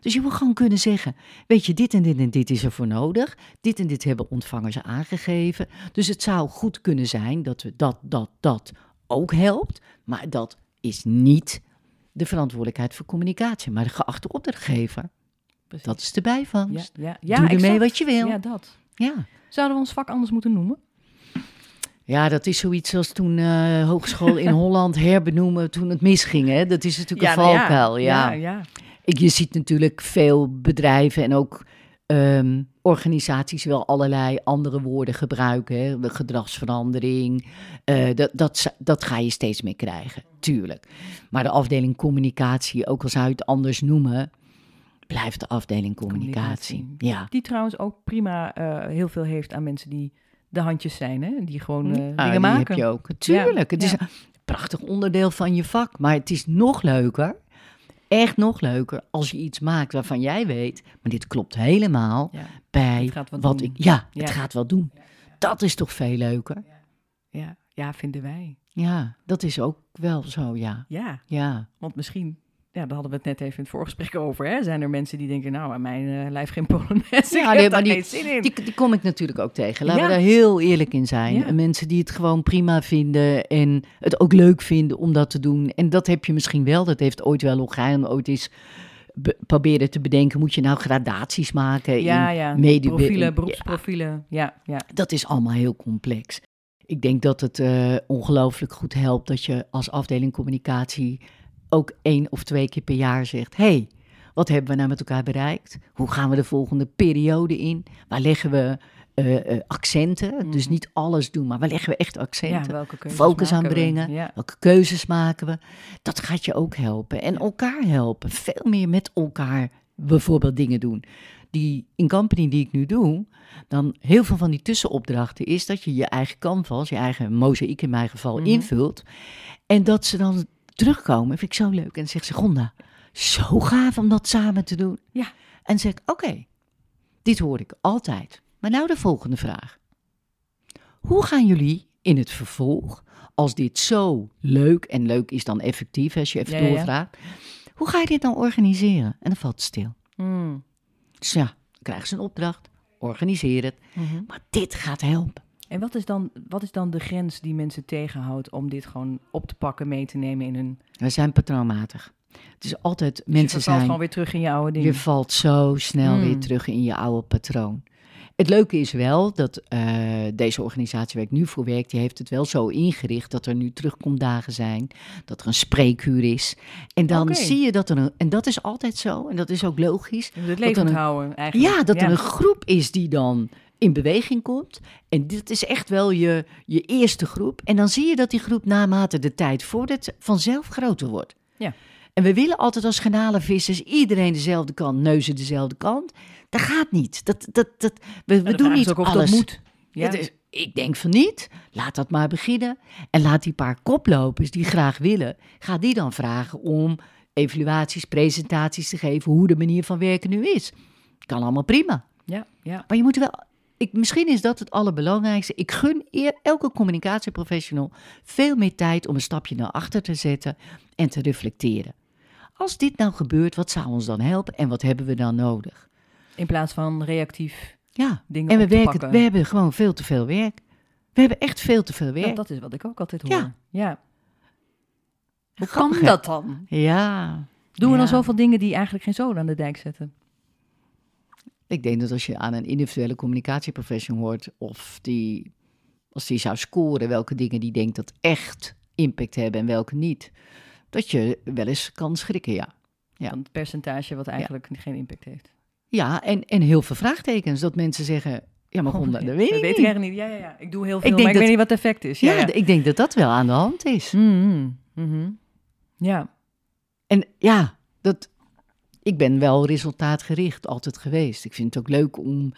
Speaker 2: Dus je moet gewoon kunnen zeggen, weet je, dit en dit en dit is er voor nodig. Dit en dit hebben ontvangers aangegeven. Dus het zou goed kunnen zijn dat we dat, dat, dat ook helpt. Maar dat is niet de verantwoordelijkheid voor communicatie. Maar de geachte opdrachtgever,
Speaker 1: Precies.
Speaker 2: dat is de bijvangst.
Speaker 1: ja, ja, ja,
Speaker 2: Doe ermee
Speaker 1: exact.
Speaker 2: wat je wil.
Speaker 1: Ja,
Speaker 2: Ja.
Speaker 1: dat.
Speaker 2: ja.
Speaker 1: Zouden we ons vak anders moeten noemen?
Speaker 2: dat is zoiets als toen eh hogeschool in Holland herbenoemen toen het misging. Hè? Dat is natuurlijk een
Speaker 1: nou
Speaker 2: valkuil. Ja,
Speaker 1: ja, ja.
Speaker 2: Ik, je ziet natuurlijk veel bedrijven en ook ehm, organisaties wel allerlei andere woorden gebruiken. Hè? De gedragsverandering, eh, dat, dat, dat ga je steeds meer krijgen, tuurlijk. Maar de afdeling communicatie, ook al zou het anders noemen, blijft de afdeling communicatie.
Speaker 1: Communicatie.
Speaker 2: Ja.
Speaker 1: Die trouwens ook prima eh, heel veel heeft aan mensen die de handjes zijn, hè? Die gewoon eh,
Speaker 2: Ah,
Speaker 1: dingen
Speaker 2: die
Speaker 1: maken.
Speaker 2: heb je ook. Tuurlijk, het is een prachtig onderdeel van je vak. Maar het is nog leuker, echt nog leuker, als je iets maakt waarvan jij weet, maar dit klopt helemaal
Speaker 1: Ja,
Speaker 2: bij
Speaker 1: wat
Speaker 2: ik. Ja,
Speaker 1: Ja.
Speaker 2: het gaat wel doen. Dat is toch veel leuker?
Speaker 1: ja, ja, vinden wij.
Speaker 2: Ja, dat is ook wel zo, ja.
Speaker 1: Ja,
Speaker 2: Ja,
Speaker 1: want misschien, ja, daar hadden we het net even in het voorgesprek over, hè? Zijn er mensen die denken, nou, aan mijn eh, lijf geen polonaise,
Speaker 2: Ja, nee, maar die-
Speaker 1: geen zin in.
Speaker 2: die, die kom ik natuurlijk ook tegen. Laten
Speaker 1: Ja.
Speaker 2: we daar heel eerlijk in zijn.
Speaker 1: Ja.
Speaker 2: Mensen die het gewoon prima vinden en het ook leuk vinden om dat te doen. En dat heb je misschien wel. Dat heeft ooit wel Logijn ooit eens be- proberen te bedenken. Moet je nou gradaties maken
Speaker 1: ja,
Speaker 2: in
Speaker 1: ja,
Speaker 2: mede-
Speaker 1: profielen, beroepsprofielen, ja, ja.
Speaker 2: Dat is allemaal heel complex. Ik denk dat het eh, ongelooflijk goed helpt dat je als afdeling communicatie ook één of twee keer per jaar zegt: hey, wat hebben we nou met elkaar bereikt? Hoe gaan we de volgende periode in? Waar leggen we eh, eh, accenten? Dus
Speaker 1: Mhm.
Speaker 2: niet alles doen, maar waar leggen we echt
Speaker 1: ja
Speaker 2: accenten?
Speaker 1: welke keuzes
Speaker 2: Focus
Speaker 1: we?
Speaker 2: aanbrengen.
Speaker 1: Ja.
Speaker 2: Welke keuzes maken we? Dat gaat je ook helpen. En elkaar helpen. Veel meer met elkaar bijvoorbeeld dingen doen. Die in company die ik nu doe, dan heel veel van die tussenopdrachten is dat je je eigen canvas, je eigen mozaïek in mijn geval,
Speaker 1: Mhm.
Speaker 2: invult. En dat ze dan terugkomen. Vind ik zo leuk. En dan zegt ze, Gonda, zo gaaf om dat samen te doen.
Speaker 1: Ja.
Speaker 2: En dan zeg ik, oké, dit hoor ik altijd. Maar nou de volgende vraag. Hoe gaan jullie in het vervolg, als dit zo leuk, en leuk is dan effectief als je even
Speaker 1: Ja, ja, ja.
Speaker 2: doorvraagt, hoe ga je dit nou organiseren? En dan valt het stil.
Speaker 1: Mm.
Speaker 2: Dus ja, dan krijgen ze een opdracht, organiseer het.
Speaker 1: Mhm.
Speaker 2: Maar dit gaat helpen.
Speaker 1: En wat is, dan, wat is dan de grens die mensen tegenhoudt om dit gewoon op te pakken, mee te nemen in hun...
Speaker 2: We zijn patroonmatig. Het is altijd,
Speaker 1: Dus
Speaker 2: mensen
Speaker 1: je
Speaker 2: zijn,
Speaker 1: gewoon weer terug in je oude dingen.
Speaker 2: je valt zo snel weer
Speaker 1: Mm.
Speaker 2: terug in je oude patroon. Het leuke is wel dat eh, deze organisatie waar ik nu voor werk, die heeft het wel zo ingericht dat er nu terugkomdagen zijn, dat er een spreekuur is. En dan zie je dat er een, en dat is altijd zo, en dat is ook logisch,
Speaker 1: Je het
Speaker 2: een-
Speaker 1: houden eigenlijk.
Speaker 2: Ja, dat er een groep is die dan in beweging komt. En dit is echt wel je, je eerste groep. En dan zie je dat die groep naarmate de tijd vordert vanzelf groter wordt.
Speaker 1: Ja.
Speaker 2: En we willen altijd als garnalenvissers iedereen dezelfde kant, neuzen dezelfde kant. Dat gaat niet. Dat, dat, dat, we we doen niet
Speaker 1: ook
Speaker 2: alles.
Speaker 1: dat moet. Ja.
Speaker 2: Is- ik denk van niet. Laat dat maar beginnen. En laat die paar koplopers die graag willen, ga die dan vragen om evaluaties, presentaties te geven hoe de manier van werken nu is. Kan allemaal prima.
Speaker 1: ja, ja.
Speaker 2: Maar je moet wel ik, misschien is dat het allerbelangrijkste. Ik gun eer, elke communicatieprofessional veel meer tijd om een stapje naar achter te zetten en te reflecteren. Als dit nou gebeurt, wat zou ons dan helpen en wat hebben we dan nodig?
Speaker 1: In plaats van reactief
Speaker 2: Ja,
Speaker 1: dingen
Speaker 2: en we,
Speaker 1: op te
Speaker 2: werken,
Speaker 1: pakken.
Speaker 2: we hebben gewoon veel te veel werk. We hebben echt veel te veel
Speaker 1: Ja,
Speaker 2: werk.
Speaker 1: dat is wat ik ook altijd hoor.
Speaker 2: Ja.
Speaker 1: Ja. Hoe kan dat dan?
Speaker 2: Ja.
Speaker 1: Doen we dan zoveel dingen die eigenlijk geen zoden aan de dijk zetten?
Speaker 2: Ik denk dat als je aan een individuele communicatieprofessional hoort, of die, als die zou scoren welke dingen die denkt dat echt impact hebben en welke niet, dat je wel eens kan schrikken, ja. Ja.
Speaker 1: Van het percentage wat eigenlijk geen impact heeft.
Speaker 2: Ja, en, en heel veel vraagtekens. Dat mensen zeggen, ja, maar Gonda, dat weet ik
Speaker 1: Oh, weet
Speaker 2: niet.
Speaker 1: ik eigenlijk niet. Ja, ja, ja. Ik doe heel veel,
Speaker 2: denk
Speaker 1: maar ik
Speaker 2: dat-
Speaker 1: weet niet wat het effect is. Ja,
Speaker 2: ik denk dat dat wel aan de hand is.
Speaker 1: Mhm, mhm. ja.
Speaker 2: En ja, dat, ik ben wel resultaatgericht altijd geweest. Ik vind het ook leuk om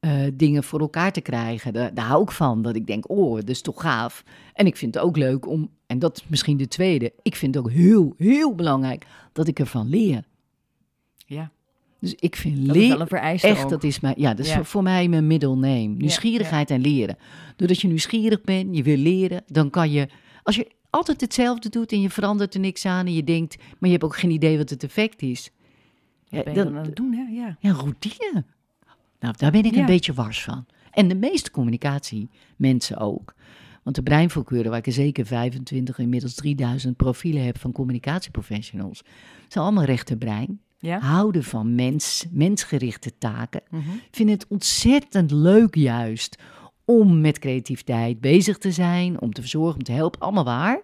Speaker 2: eh, dingen voor elkaar te krijgen. Daar, daar hou ik van. Dat ik denk, oh, dat is toch gaaf. En ik vind het ook leuk om, en dat is misschien de tweede, ik vind het ook heel, heel belangrijk dat ik ervan leer.
Speaker 1: ja.
Speaker 2: Dus ik vind
Speaker 1: Dat
Speaker 2: leren echt,
Speaker 1: ook.
Speaker 2: dat is mijn, ja, dat is
Speaker 1: Ja.
Speaker 2: voor- mij mijn middle name. Nieuwsgierigheid en leren. Doordat je nieuwsgierig bent, je wil leren, dan kan je, als je altijd hetzelfde doet en je verandert er niks aan en je denkt, maar je hebt ook geen idee wat het effect is. Ja,
Speaker 1: Wat ben je
Speaker 2: dan-
Speaker 1: dan aan het doen, hè? Ja.
Speaker 2: ja, routine. Nou, daar ben ik
Speaker 1: Ja.
Speaker 2: een beetje wars van. En de meeste communicatiemensen ook. Want de breinvolkeuren, waar ik er zeker 25, inmiddels 3000 profielen heb van communicatieprofessionals, zijn allemaal rechterbrein.
Speaker 1: Ja?
Speaker 2: Houden van mens, mensgerichte taken.
Speaker 1: Mhm.
Speaker 2: Vinden het ontzettend leuk juist om met creativiteit bezig te zijn, om te verzorgen, om te helpen, allemaal waar.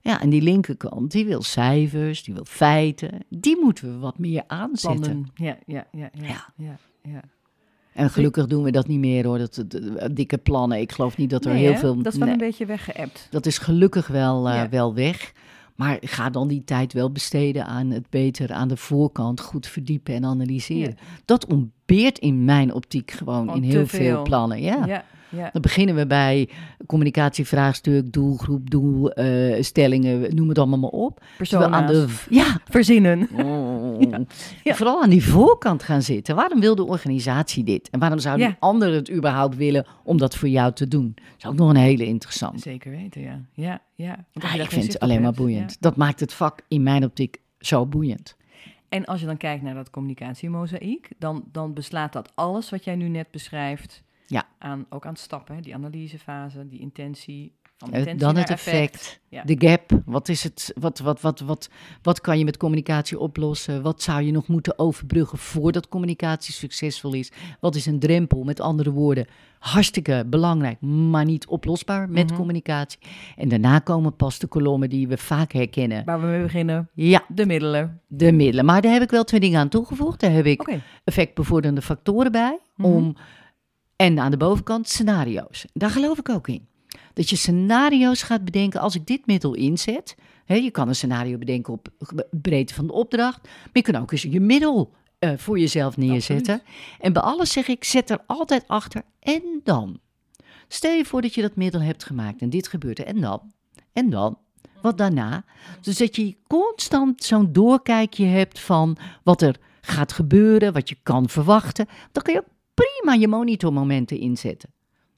Speaker 2: Ja, en die linkerkant, die wil cijfers, die wil feiten. Die moeten we wat meer aanzetten.
Speaker 1: Ja, ja, ja, ja.
Speaker 2: Ja.
Speaker 1: ja. ja.
Speaker 2: En gelukkig doen we dat niet meer hoor, dat, dat- dikke plannen. Ik geloof niet dat er heel veel...
Speaker 1: Dat is wel een beetje weggeëpt.
Speaker 2: dat is gelukkig wel, eh, wel weg. Maar ga dan die tijd wel besteden aan het beter aan de voorkant goed verdiepen en analyseren. Dat ontbeert in mijn optiek gewoon in heel veel
Speaker 1: veel.
Speaker 2: plannen. Ja.
Speaker 1: Ja, ja.
Speaker 2: Dan beginnen we bij communicatievraagstuk, doelgroep, doelstellingen, noem het allemaal maar op.
Speaker 1: Persona's.
Speaker 2: aan de, ja,
Speaker 1: Verzinnen. Ja.
Speaker 2: Vooral aan die voorkant gaan zitten. Waarom wil de organisatie dit? En waarom zou
Speaker 1: Ja.
Speaker 2: die ander het überhaupt willen om dat voor jou te doen? Dat is ook nog een hele interessante.
Speaker 1: Zeker weten, ja. Ja, ja.
Speaker 2: Ik
Speaker 1: geen
Speaker 2: vind het alleen maar boeiend. Dat maakt het vak in mijn optiek zo boeiend.
Speaker 1: En als je dan kijkt naar dat communicatiemozaïek, dan, dan beslaat dat alles wat jij nu net beschrijft,
Speaker 2: Ja.
Speaker 1: aan, ook aan stappen. Hè? Die analysefase, die intentie. Van
Speaker 2: Eh,
Speaker 1: intentie
Speaker 2: Dan het effect,
Speaker 1: Ja.
Speaker 2: de gap. Wat, is het, wat, wat, wat, wat, wat kan je met communicatie oplossen? Wat zou je nog moeten overbruggen voordat communicatie succesvol is? Wat is een drempel? Met andere woorden, hartstikke belangrijk, maar niet oplosbaar met
Speaker 1: Mhm.
Speaker 2: communicatie. En daarna komen pas de kolommen die we vaak herkennen.
Speaker 1: Waar we mee beginnen,
Speaker 2: Ja,
Speaker 1: de middelen.
Speaker 2: de middelen. Maar daar heb ik wel twee dingen aan toegevoegd. Daar heb ik effectbevorderende factoren bij.
Speaker 1: Mhm.
Speaker 2: om, en aan de bovenkant scenario's. Daar geloof ik ook in. Dat je scenario's gaat bedenken als ik dit middel inzet. Hè, je kan een scenario bedenken op breedte van de opdracht. Maar je kan ook eens je middel eh, voor jezelf neerzetten. En bij alles zeg ik, zet er altijd achter en dan. Stel je voor dat je dat middel hebt gemaakt en dit gebeurt er en dan. En dan. Wat daarna. Dus dat je constant zo'n doorkijkje hebt van wat er gaat gebeuren, wat je kan verwachten. Dan kun je ook prima je monitormomenten inzetten.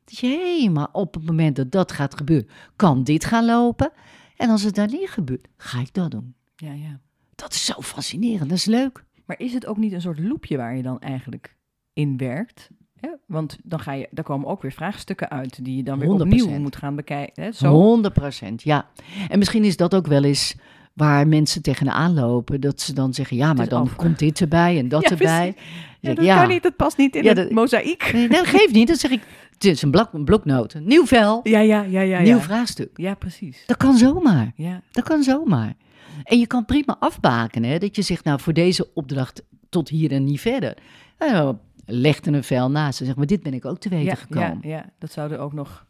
Speaker 2: Dat je helemaal op het moment dat dat gaat gebeuren, kan dit gaan lopen. En als het dan niet gebeurt, ga ik dat doen.
Speaker 1: Ja, ja.
Speaker 2: Dat is zo fascinerend, dat is leuk.
Speaker 1: Maar is het ook niet een soort loopje waar je dan eigenlijk in werkt? Hè? Want dan ga je, daar komen ook weer vraagstukken uit die je dan weer
Speaker 2: 100%.
Speaker 1: opnieuw moet gaan bekijken. Hè? Zo.
Speaker 2: 100 procent, ja. En misschien is dat ook wel eens waar mensen tegenaan lopen. Dat ze dan zeggen, ja, maar dan komt dit erbij en dat
Speaker 1: Ja,
Speaker 2: erbij.
Speaker 1: Ja, dat kan niet, dat past niet in
Speaker 2: Ja,
Speaker 1: het
Speaker 2: dat-
Speaker 1: mozaïek.
Speaker 2: Nee, dat geeft niet. Dan zeg ik, het is een, blok, een bloknoot, een nieuw vel,
Speaker 1: Ja, ja, ja, ja.
Speaker 2: nieuw vraagstuk.
Speaker 1: Ja, precies.
Speaker 2: Dat kan zomaar.
Speaker 1: Ja,
Speaker 2: Dat kan zomaar. En je kan prima afbakenen. Hè? Dat je zegt, nou, voor deze opdracht tot hier en niet verder. Nou, leg er een vel naast en zeg maar, dit ben ik ook te weten gekomen.
Speaker 1: ja, ja, dat zouden ook nog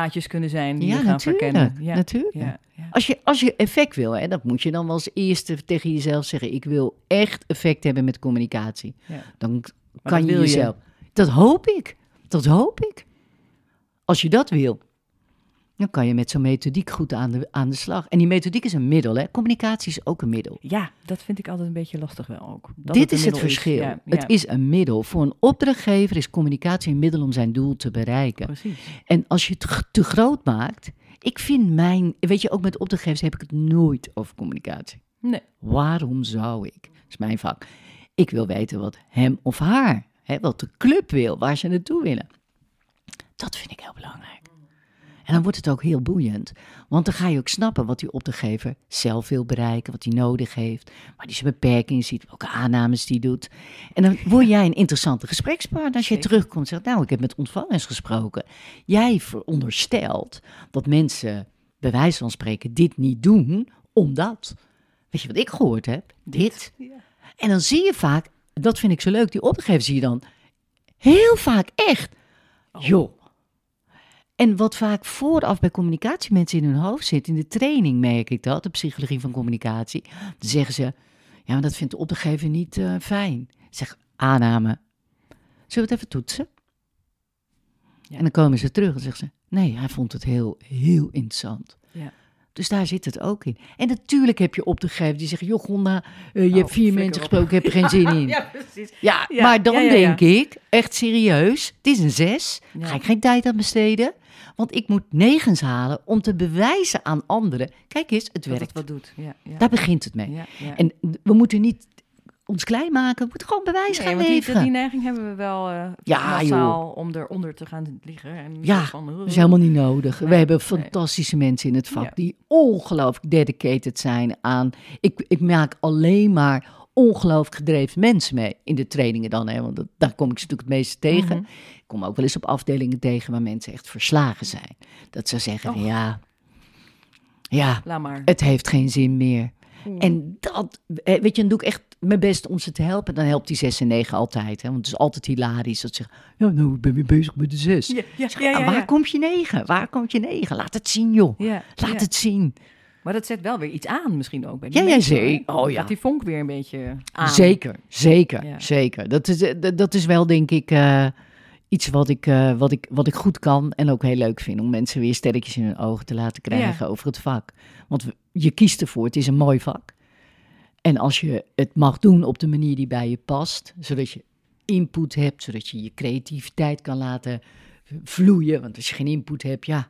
Speaker 1: paadjes kunnen zijn die
Speaker 2: Ja,
Speaker 1: we gaan
Speaker 2: natuurlijk.
Speaker 1: verkennen. Ja,
Speaker 2: natuurlijk.
Speaker 1: ja, ja.
Speaker 2: Als, je, als je effect wil, hè, dat moet je dan wel als eerste tegen jezelf zeggen. Ik wil echt effect hebben met communicatie. Dan kan je
Speaker 1: wil je.
Speaker 2: jezelf... Dat hoop ik. Dat hoop ik. Als je dat wil. Dan kan je met zo'n methodiek goed aan de, aan de slag. En die methodiek is een middel, hè? Communicatie is ook een middel.
Speaker 1: Ja, dat vind ik altijd een beetje lastig wel ook. Dat
Speaker 2: Dit is het verschil.
Speaker 1: Ja,
Speaker 2: Het is een middel. Voor een opdrachtgever is communicatie een middel om zijn doel te bereiken.
Speaker 1: Precies.
Speaker 2: En als je het te groot maakt. Ik vind mijn. Weet je, ook met opdrachtgevers heb ik het nooit over communicatie.
Speaker 1: Nee.
Speaker 2: Waarom zou ik? Dat is mijn vak. Ik wil weten wat hem of haar, hè, wat de club wil, waar ze naartoe willen. Dat vind ik heel belangrijk. En dan wordt het ook heel boeiend. Want dan ga je ook snappen wat die opdrachtgever zelf wil bereiken, wat hij nodig heeft, waar hij zijn beperkingen ziet, welke aannames die doet. En dan word jij een interessante gesprekspartner als je terugkomt en zegt, nou, ik heb met ontvangers gesproken. Jij veronderstelt dat mensen, bij wijze van spreken, dit niet doen, omdat. Weet je wat ik gehoord heb? Dit.
Speaker 1: Ja.
Speaker 2: En dan zie je vaak, dat vind ik zo leuk, die opdrachtgever zie je dan heel vaak echt. Joh. En wat vaak vooraf bij communicatiemensen in hun hoofd zit, in de training merk ik dat, de psychologie van communicatie, dan zeggen ze, ja, maar dat vindt de opdrachtgever niet eh, fijn. Zeg, aanname. Zullen we het even toetsen?
Speaker 1: Ja.
Speaker 2: En dan komen ze terug en zeggen ze, nee, hij vond het heel, heel interessant.
Speaker 1: Ja.
Speaker 2: Dus daar zit het ook in. En natuurlijk heb je opdrachtgevers die zeggen, joh Gonda, eh, je
Speaker 1: Oh,
Speaker 2: hebt vier
Speaker 1: flikker
Speaker 2: mensen
Speaker 1: op.
Speaker 2: gesproken, ik heb er geen zin in.
Speaker 1: Ja, precies.
Speaker 2: Ja,
Speaker 1: Ja,
Speaker 2: maar dan
Speaker 1: ja, ja, ja.
Speaker 2: denk ik, echt serieus, het is een zes. Ga ik geen tijd aan besteden? Want ik moet negens halen om te bewijzen aan anderen. Kijk eens, het
Speaker 1: Dat het
Speaker 2: werkt.
Speaker 1: wat doet. Ja, ja.
Speaker 2: Daar begint het mee. En we moeten niet ons klein maken. We moeten gewoon bewijs
Speaker 1: Nee,
Speaker 2: gaan
Speaker 1: want die,
Speaker 2: leveren.
Speaker 1: die neiging hebben we wel eh
Speaker 2: Ja,
Speaker 1: om eronder te gaan liggen. En
Speaker 2: Ja, Dat is helemaal niet nodig. we hebben
Speaker 1: nee.
Speaker 2: fantastische mensen in het vak
Speaker 1: Ja.
Speaker 2: die ongelooflijk dedicated zijn aan. Ik, ik maak alleen maar ongelooflijk gedreven mensen mee in de trainingen dan. Hè, want dat, daar kom ik ze natuurlijk het meeste tegen.
Speaker 1: Mhm.
Speaker 2: Ik kom ook wel eens op afdelingen tegen waar mensen echt verslagen zijn. Dat ze zeggen:
Speaker 1: Och.
Speaker 2: ja, ja, het heeft geen zin meer. En dat, eh, weet je, dan doe ik echt mijn best om ze te helpen. Dan helpt die 6 en 9 altijd. Hè? Want het is altijd hilarisch dat ze zeggen, ja, nou, ik ben weer bezig met de 6.
Speaker 1: ja, ja,
Speaker 2: Zeg,
Speaker 1: ja, ja,
Speaker 2: "Ah, waar komt je 9? Waar komt je 9? Laat het zien, joh.
Speaker 1: Ja,
Speaker 2: Laat het zien.
Speaker 1: Maar dat zet wel weer iets aan misschien ook bij die
Speaker 2: Ja, ja,
Speaker 1: mensen,
Speaker 2: zeker.
Speaker 1: hoor.
Speaker 2: Oh, ja.
Speaker 1: Gaat die vonk weer een beetje aan.
Speaker 2: Zeker, zeker, zeker. Dat is, eh, dat- dat is wel, denk ik, eh, iets wat ik, eh, wat, ik, wat ik goed kan en ook heel leuk vind. Om mensen weer sterretjes in hun ogen te laten krijgen over het vak. Want je kiest ervoor, het is een mooi vak. En als je het mag doen op de manier die bij je past, zodat je input hebt, zodat je je creativiteit kan laten vloeien. Want als je geen input hebt, ja,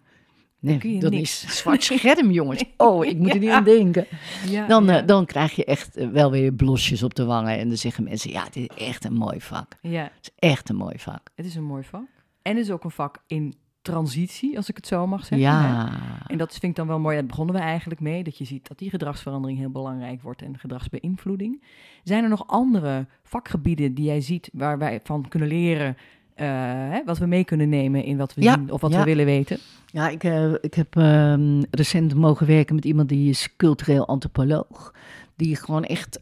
Speaker 2: nee, dan is zwart scherm, jongens. Oh, ik moet er niet aan denken.
Speaker 1: Ja,
Speaker 2: Dan,
Speaker 1: ja.
Speaker 2: eh, dan krijg je echt eh, wel weer blosjes op de wangen. En dan zeggen mensen, ja, dit is echt een mooi vak.
Speaker 1: ja,
Speaker 2: Het is echt een mooi vak.
Speaker 1: het is een mooi vak. En het is ook een vak in transitie, als ik het zo mag zeggen.
Speaker 2: Ja,
Speaker 1: En dat vind ik dan wel mooi. Daar begonnen we eigenlijk mee. Dat je ziet dat die gedragsverandering heel belangrijk wordt en gedragsbeïnvloeding. Zijn er nog andere vakgebieden die jij ziet waar wij van kunnen leren? eh, hè, wat we mee kunnen nemen in wat we
Speaker 2: Ja,
Speaker 1: zien of wat
Speaker 2: ja.
Speaker 1: we willen weten?
Speaker 2: ja ik, eh, ik heb ehm, recent mogen werken met iemand die is cultureel antropoloog. Die gewoon echt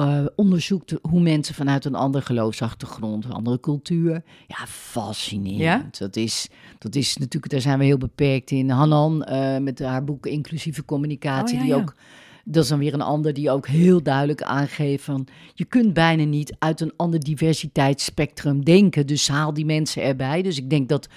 Speaker 2: eh, onderzoekt hoe mensen vanuit een andere geloofsachtergrond, een andere cultuur. Ja, fascinerend.
Speaker 1: Ja?
Speaker 2: Dat, is, dat is natuurlijk, daar zijn we heel beperkt in. Hanan eh, met haar boek Inclusieve Communicatie,
Speaker 1: Oh, ja,
Speaker 2: die
Speaker 1: ja.
Speaker 2: ook dat is dan weer een ander die ook heel duidelijk aangeeft van... je kunt bijna niet uit een ander diversiteitsspectrum denken. Dus haal die mensen erbij. Dus ik denk dat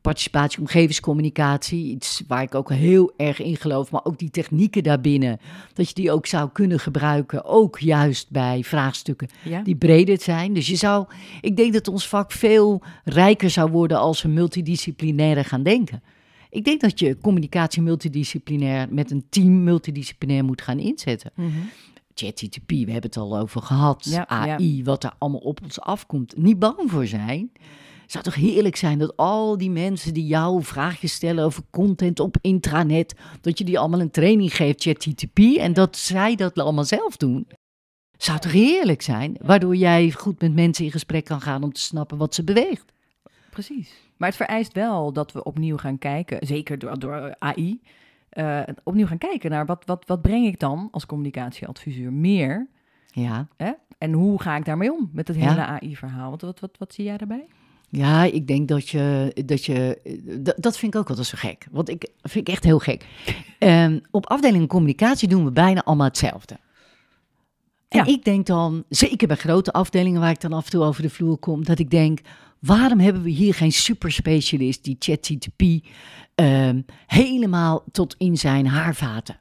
Speaker 2: participatie, omgevingscommunicatie... iets waar ik ook heel erg in geloof... maar ook die technieken daarbinnen... dat je die ook zou kunnen gebruiken... ook juist bij vraagstukken
Speaker 1: Ja?
Speaker 2: die breder zijn. Dus je zou... Ik denk dat ons vak veel rijker zou worden... als we multidisciplinair gaan denken. Ik denk dat je communicatie multidisciplinair met een team multidisciplinair moet gaan inzetten.
Speaker 1: Mhm.
Speaker 2: ChatGTP, we hebben het al over gehad.
Speaker 1: Ja,
Speaker 2: AI, wat er allemaal op ons afkomt. Niet bang voor zijn. Zou toch heerlijk zijn dat al die mensen die jou vraagjes stellen over content op intranet, dat je die allemaal een training geeft, ChatGTP, en dat zij dat allemaal zelf doen. Zou toch heerlijk zijn, waardoor jij goed met mensen in gesprek kan gaan om te snappen wat ze beweegt.
Speaker 1: Precies. Maar het vereist wel dat we opnieuw gaan kijken, zeker door, door AI, eh, opnieuw gaan kijken naar wat, wat, wat breng ik dan als communicatieadviseur meer?
Speaker 2: Ja.
Speaker 1: Hè? En hoe ga ik daarmee om met het
Speaker 2: Ja.
Speaker 1: hele AI-verhaal? Wat, wat, wat, wat zie jij daarbij?
Speaker 2: Ja, ik denk dat je. Dat, je dat, dat vind ik ook altijd zo gek. Want ik vind ik echt heel gek. Ehm, op afdeling communicatie doen we bijna allemaal hetzelfde. En
Speaker 1: Ja.
Speaker 2: ik denk dan, zeker bij grote afdelingen waar ik dan af en toe over de vloer kom, dat ik denk, waarom hebben we hier geen superspecialist die ChatGTP ehm, helemaal tot in zijn haarvaten?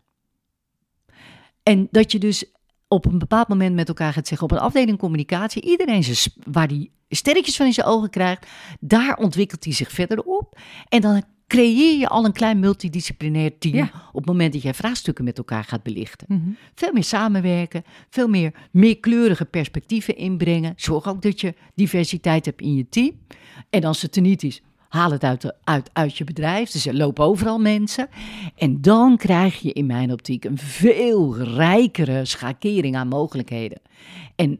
Speaker 2: En dat je dus op een bepaald moment met elkaar gaat zeggen, op een afdeling communicatie, iedereen zijn, waar die sterretjes van in zijn ogen krijgt, daar ontwikkelt hij zich verder op. En dan creëer je al een klein multidisciplinair team
Speaker 1: Ja.
Speaker 2: op het moment dat jij vraagstukken met elkaar gaat belichten.
Speaker 1: Mhm.
Speaker 2: Veel meer samenwerken, veel meer meerkleurige perspectieven inbrengen. Zorg ook dat je diversiteit hebt in je team. En als het er niet is, haal het uit, uit, uit je bedrijf. Dus er lopen overal mensen. En dan krijg je in mijn optiek een veel rijkere schakering aan mogelijkheden. En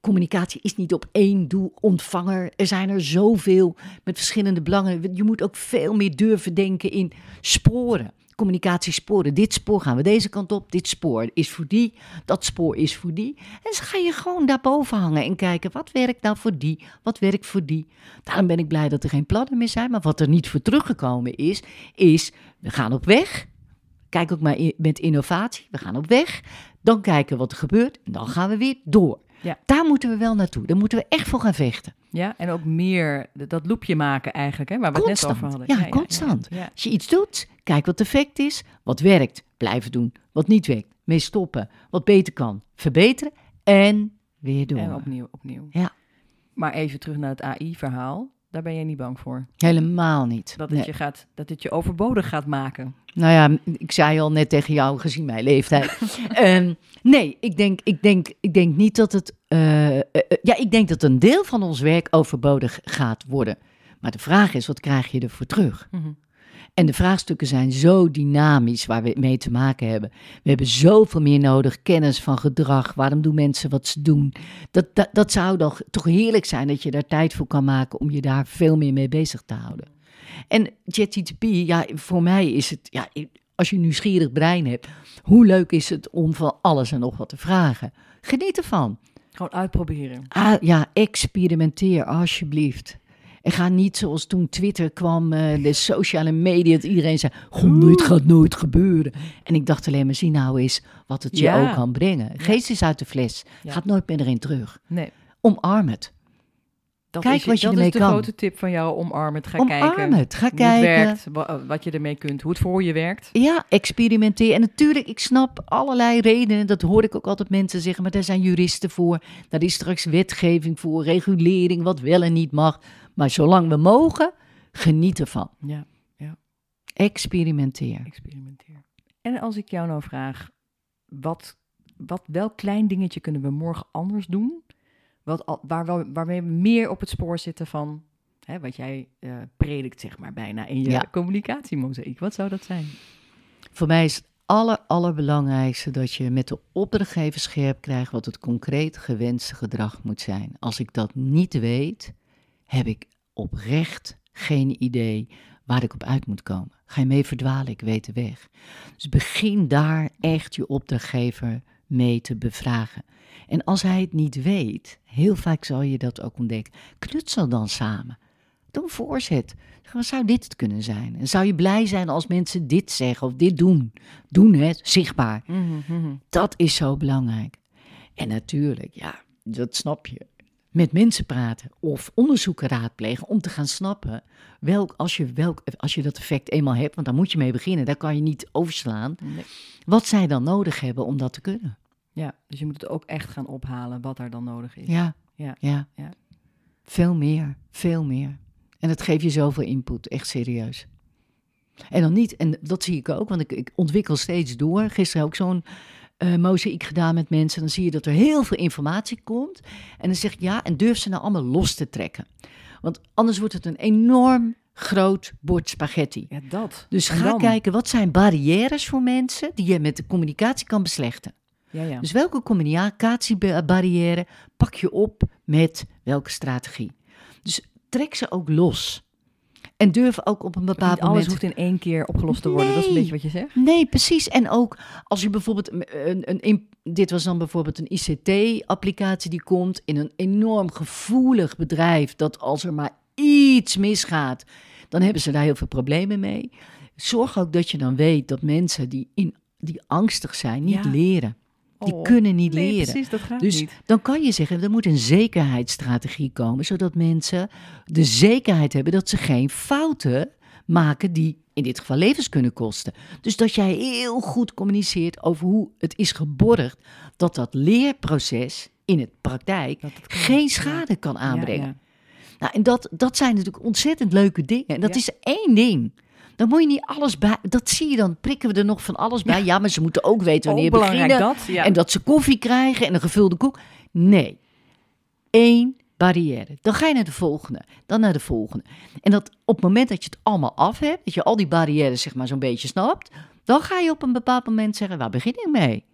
Speaker 2: communicatie is niet op één doel ontvanger. Er zijn er zoveel met verschillende belangen. Je moet ook veel meer durven denken in sporen. Communicatiesporen. Dit spoor gaan we deze kant op. Dit spoor is voor die. Dat spoor is voor die. En dan ga je gewoon daarboven hangen en kijken wat werkt nou voor die. Wat werkt voor die. Daarom ben ik blij dat er geen plannen meer zijn. Maar wat er niet voor teruggekomen is, is we gaan op weg. Kijk ook maar i- met innovatie. We gaan op weg. Dan kijken wat er gebeurt. En dan gaan we weer door.
Speaker 1: Ja.
Speaker 2: Daar moeten we wel naartoe. Daar moeten we echt voor gaan vechten.
Speaker 1: Ja, en ook meer dat loopje maken eigenlijk, hè, waar we het net over
Speaker 2: Constant.
Speaker 1: hadden.
Speaker 2: Ja, constant.
Speaker 1: Ja.
Speaker 2: Als je iets doet, kijk wat het effect is. Wat werkt, blijven doen. Wat niet werkt, mee stoppen. Wat beter kan, verbeteren. En weer door.
Speaker 1: En opnieuw, opnieuw.
Speaker 2: Ja.
Speaker 1: Maar even terug naar het AI-verhaal. Daar ben jij niet bang voor.
Speaker 2: Helemaal niet.
Speaker 1: Dat het,
Speaker 2: Nee.
Speaker 1: je, gaat, dat het je overbodig gaat maken.
Speaker 2: Nou ja, ik zei al net tegen jou, gezien mijn leeftijd. Ehm, nee, ik denk, ik, denk, ik denk niet dat het. eh, eh, eh, ja, ik denk dat een deel van ons werk overbodig gaat worden. Maar de vraag is, wat krijg je ervoor terug?
Speaker 1: Mhm.
Speaker 2: En de vraagstukken zijn zo dynamisch waar we mee te maken hebben. We hebben zoveel meer nodig, kennis van gedrag. Waarom doen mensen wat ze doen? Dat, dat, dat zou toch, toch heerlijk zijn dat je daar tijd voor kan maken om je daar veel meer mee bezig te houden. En ChatGPT, ja, voor mij is het, ja, als je een nieuwsgierig brein hebt, hoe leuk is het om van alles en nog wat te vragen? Geniet ervan.
Speaker 1: Gewoon uitproberen.
Speaker 2: Ah, ja, experimenteer alsjeblieft. En ga niet zoals toen Twitter kwam, eh, de sociale media, dat iedereen zei, goh, dit gaat nooit gebeuren. En ik dacht alleen maar, zie nou eens wat het je
Speaker 1: Ja.
Speaker 2: ook kan brengen. Geest is uit de fles, gaat nooit meer erin terug.
Speaker 1: Nee.
Speaker 2: Omarm het.
Speaker 1: Dat
Speaker 2: Kijk
Speaker 1: is,
Speaker 2: wat je
Speaker 1: dat
Speaker 2: ermee
Speaker 1: is de
Speaker 2: kan.
Speaker 1: grote tip van jou, omarm het. Ga
Speaker 2: Omarm
Speaker 1: kijken
Speaker 2: het, ga
Speaker 1: hoe
Speaker 2: kijken.
Speaker 1: het werkt, wa- wat je ermee kunt, hoe het voor je werkt.
Speaker 2: Ja, experimenteer. En natuurlijk, ik snap allerlei redenen. Dat hoor ik ook altijd mensen zeggen. Maar daar zijn juristen voor. Daar is straks wetgeving voor, regulering, wat wel en niet mag. Maar zolang we mogen, geniet ervan.
Speaker 1: Ja,
Speaker 2: Experimenteer.
Speaker 1: experimenteer. En als ik jou nou vraag, wat, wat, welk klein dingetje kunnen we morgen anders doen? Wat, waar, waarmee we meer op het spoor zitten van hè, wat jij eh, predikt, zeg maar, bijna in je
Speaker 2: Ja.
Speaker 1: communicatiemozaïek. Wat zou dat zijn?
Speaker 2: Voor mij is het aller, allerbelangrijkste dat je met de opdrachtgever scherp krijgt wat het concreet gewenste gedrag moet zijn. Als ik dat niet weet, heb ik oprecht geen idee waar ik op uit moet komen. Ga je mee verdwalen, ik weet de weg. Dus begin daar echt je opdrachtgever mee te bevragen. En als hij het niet weet, heel vaak zal je dat ook ontdekken, knutsel dan samen. Doe een voorzet. Zou dit het kunnen zijn? En zou je blij zijn als mensen dit zeggen of dit doen? Doen het, zichtbaar. Dat is zo belangrijk. En natuurlijk, ja, dat snap je. Met mensen praten of onderzoeken raadplegen om te gaan snappen welk, als je, welk, als je dat effect eenmaal hebt, want daar moet je mee beginnen, daar kan je niet overslaan,
Speaker 1: Nee.
Speaker 2: wat zij dan nodig hebben om dat te kunnen.
Speaker 1: Ja, dus je moet het ook echt gaan ophalen wat er dan nodig is.
Speaker 2: Ja,
Speaker 1: Ja.
Speaker 2: ja.
Speaker 1: Ja.
Speaker 2: Veel meer, veel meer. En dat geeft je zoveel input, echt serieus. En dan niet, en dat zie ik ook, want ik, ik ontwikkel steeds door. Gisteren ook zo'n eh mozaïek gedaan met mensen. Dan zie je dat er heel veel informatie komt. En dan zeg ik ja, en durf ze nou allemaal los te trekken. Want anders wordt het een enorm groot bord spaghetti.
Speaker 1: Ja, dat.
Speaker 2: Dus
Speaker 1: En
Speaker 2: ga
Speaker 1: dan?
Speaker 2: kijken, wat zijn barrières voor mensen die je met de communicatie kan beslechten?
Speaker 1: Ja, ja.
Speaker 2: Dus welke communicatiebarrière pak je op met welke strategie? Dus trek ze ook los. En durf ook op een bepaald
Speaker 1: Niet alles
Speaker 2: moment...
Speaker 1: hoeft in één keer opgelost te worden. Dat is een
Speaker 2: Nee.
Speaker 1: beetje wat je zegt.
Speaker 2: Nee, precies. En ook als je bijvoorbeeld een, een, een dit was dan bijvoorbeeld een ICT-applicatie die komt in een enorm gevoelig bedrijf dat als er maar iets misgaat, dan hebben ze daar heel veel problemen mee. Zorg ook dat je dan weet dat mensen die, in, die angstig zijn niet
Speaker 1: Ja.
Speaker 2: leren. Die
Speaker 1: Oh,
Speaker 2: kunnen niet
Speaker 1: Nee,
Speaker 2: leren.
Speaker 1: precies, dat gaat
Speaker 2: Dus
Speaker 1: niet.
Speaker 2: dan kan je zeggen, er moet een zekerheidsstrategie komen, zodat mensen de zekerheid hebben dat ze geen fouten maken die in dit geval levens kunnen kosten. Dus dat jij heel goed communiceert over hoe het is geborgd dat dat leerproces in het praktijk
Speaker 1: het
Speaker 2: geen schade kan
Speaker 1: Ja,
Speaker 2: aanbrengen.
Speaker 1: ja.
Speaker 2: Nou, en dat, dat zijn natuurlijk ontzettend leuke dingen. En dat
Speaker 1: Ja.
Speaker 2: is één ding. Dan moet je niet alles bij. Dat zie je dan, prikken we er nog van alles bij. Ja, maar ze moeten ook weten
Speaker 1: Oh,
Speaker 2: wanneer
Speaker 1: belangrijk
Speaker 2: beginnen.
Speaker 1: dat. Ja.
Speaker 2: En dat ze koffie krijgen en een gevulde koek. Nee. Eén barrière. Dan ga je naar de volgende. Dan naar de volgende. En dat op het moment dat je het allemaal af hebt, dat je al die barrières zeg maar zo'n beetje snapt, dan ga je op een bepaald moment zeggen, waar begin ik mee?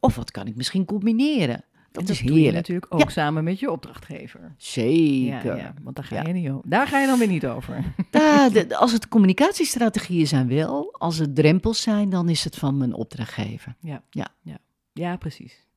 Speaker 2: Of wat kan ik misschien combineren? Dat,
Speaker 1: En
Speaker 2: is
Speaker 1: doe je
Speaker 2: heerlijk.
Speaker 1: natuurlijk ook
Speaker 2: Ja.
Speaker 1: samen met je opdrachtgever.
Speaker 2: Zeker.
Speaker 1: Ja, ja, want daar ga,
Speaker 2: Ja.
Speaker 1: je niet over. daar ga je dan weer niet over.
Speaker 2: Daar, de- als het communicatiestrategieën zijn wel, als het drempels zijn, dan is het van mijn opdrachtgever.
Speaker 1: Ja, precies. Ja.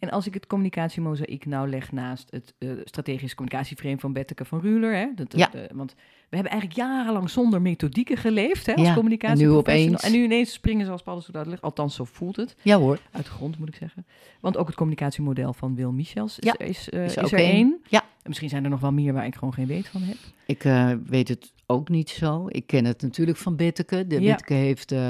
Speaker 1: En als ik het communicatiemozaïek nou leg naast het eh, strategisch communicatieframe van Betteke van Ruler, hè, dat,
Speaker 2: Ja.
Speaker 1: eh, want we hebben eigenlijk jarenlang zonder methodieken geleefd hè, als
Speaker 2: Ja,
Speaker 1: communicatie.
Speaker 2: en nu opeens-
Speaker 1: En nu ineens springen ze als padden zo uitleg. Althans, zo voelt het.
Speaker 2: Ja hoor.
Speaker 1: Uit de grond, moet ik zeggen. Want ook het communicatiemodel van Wil Michels is,
Speaker 2: Ja,
Speaker 1: is, eh,
Speaker 2: is
Speaker 1: is,
Speaker 2: ook
Speaker 1: er
Speaker 2: één.
Speaker 1: één.
Speaker 2: Ja.
Speaker 1: En misschien zijn er nog wel meer waar ik gewoon geen weet van heb.
Speaker 2: Ik eh, weet het ook niet zo. Ik ken het natuurlijk van Betteke. De
Speaker 1: Ja.
Speaker 2: Betteke heeft eh,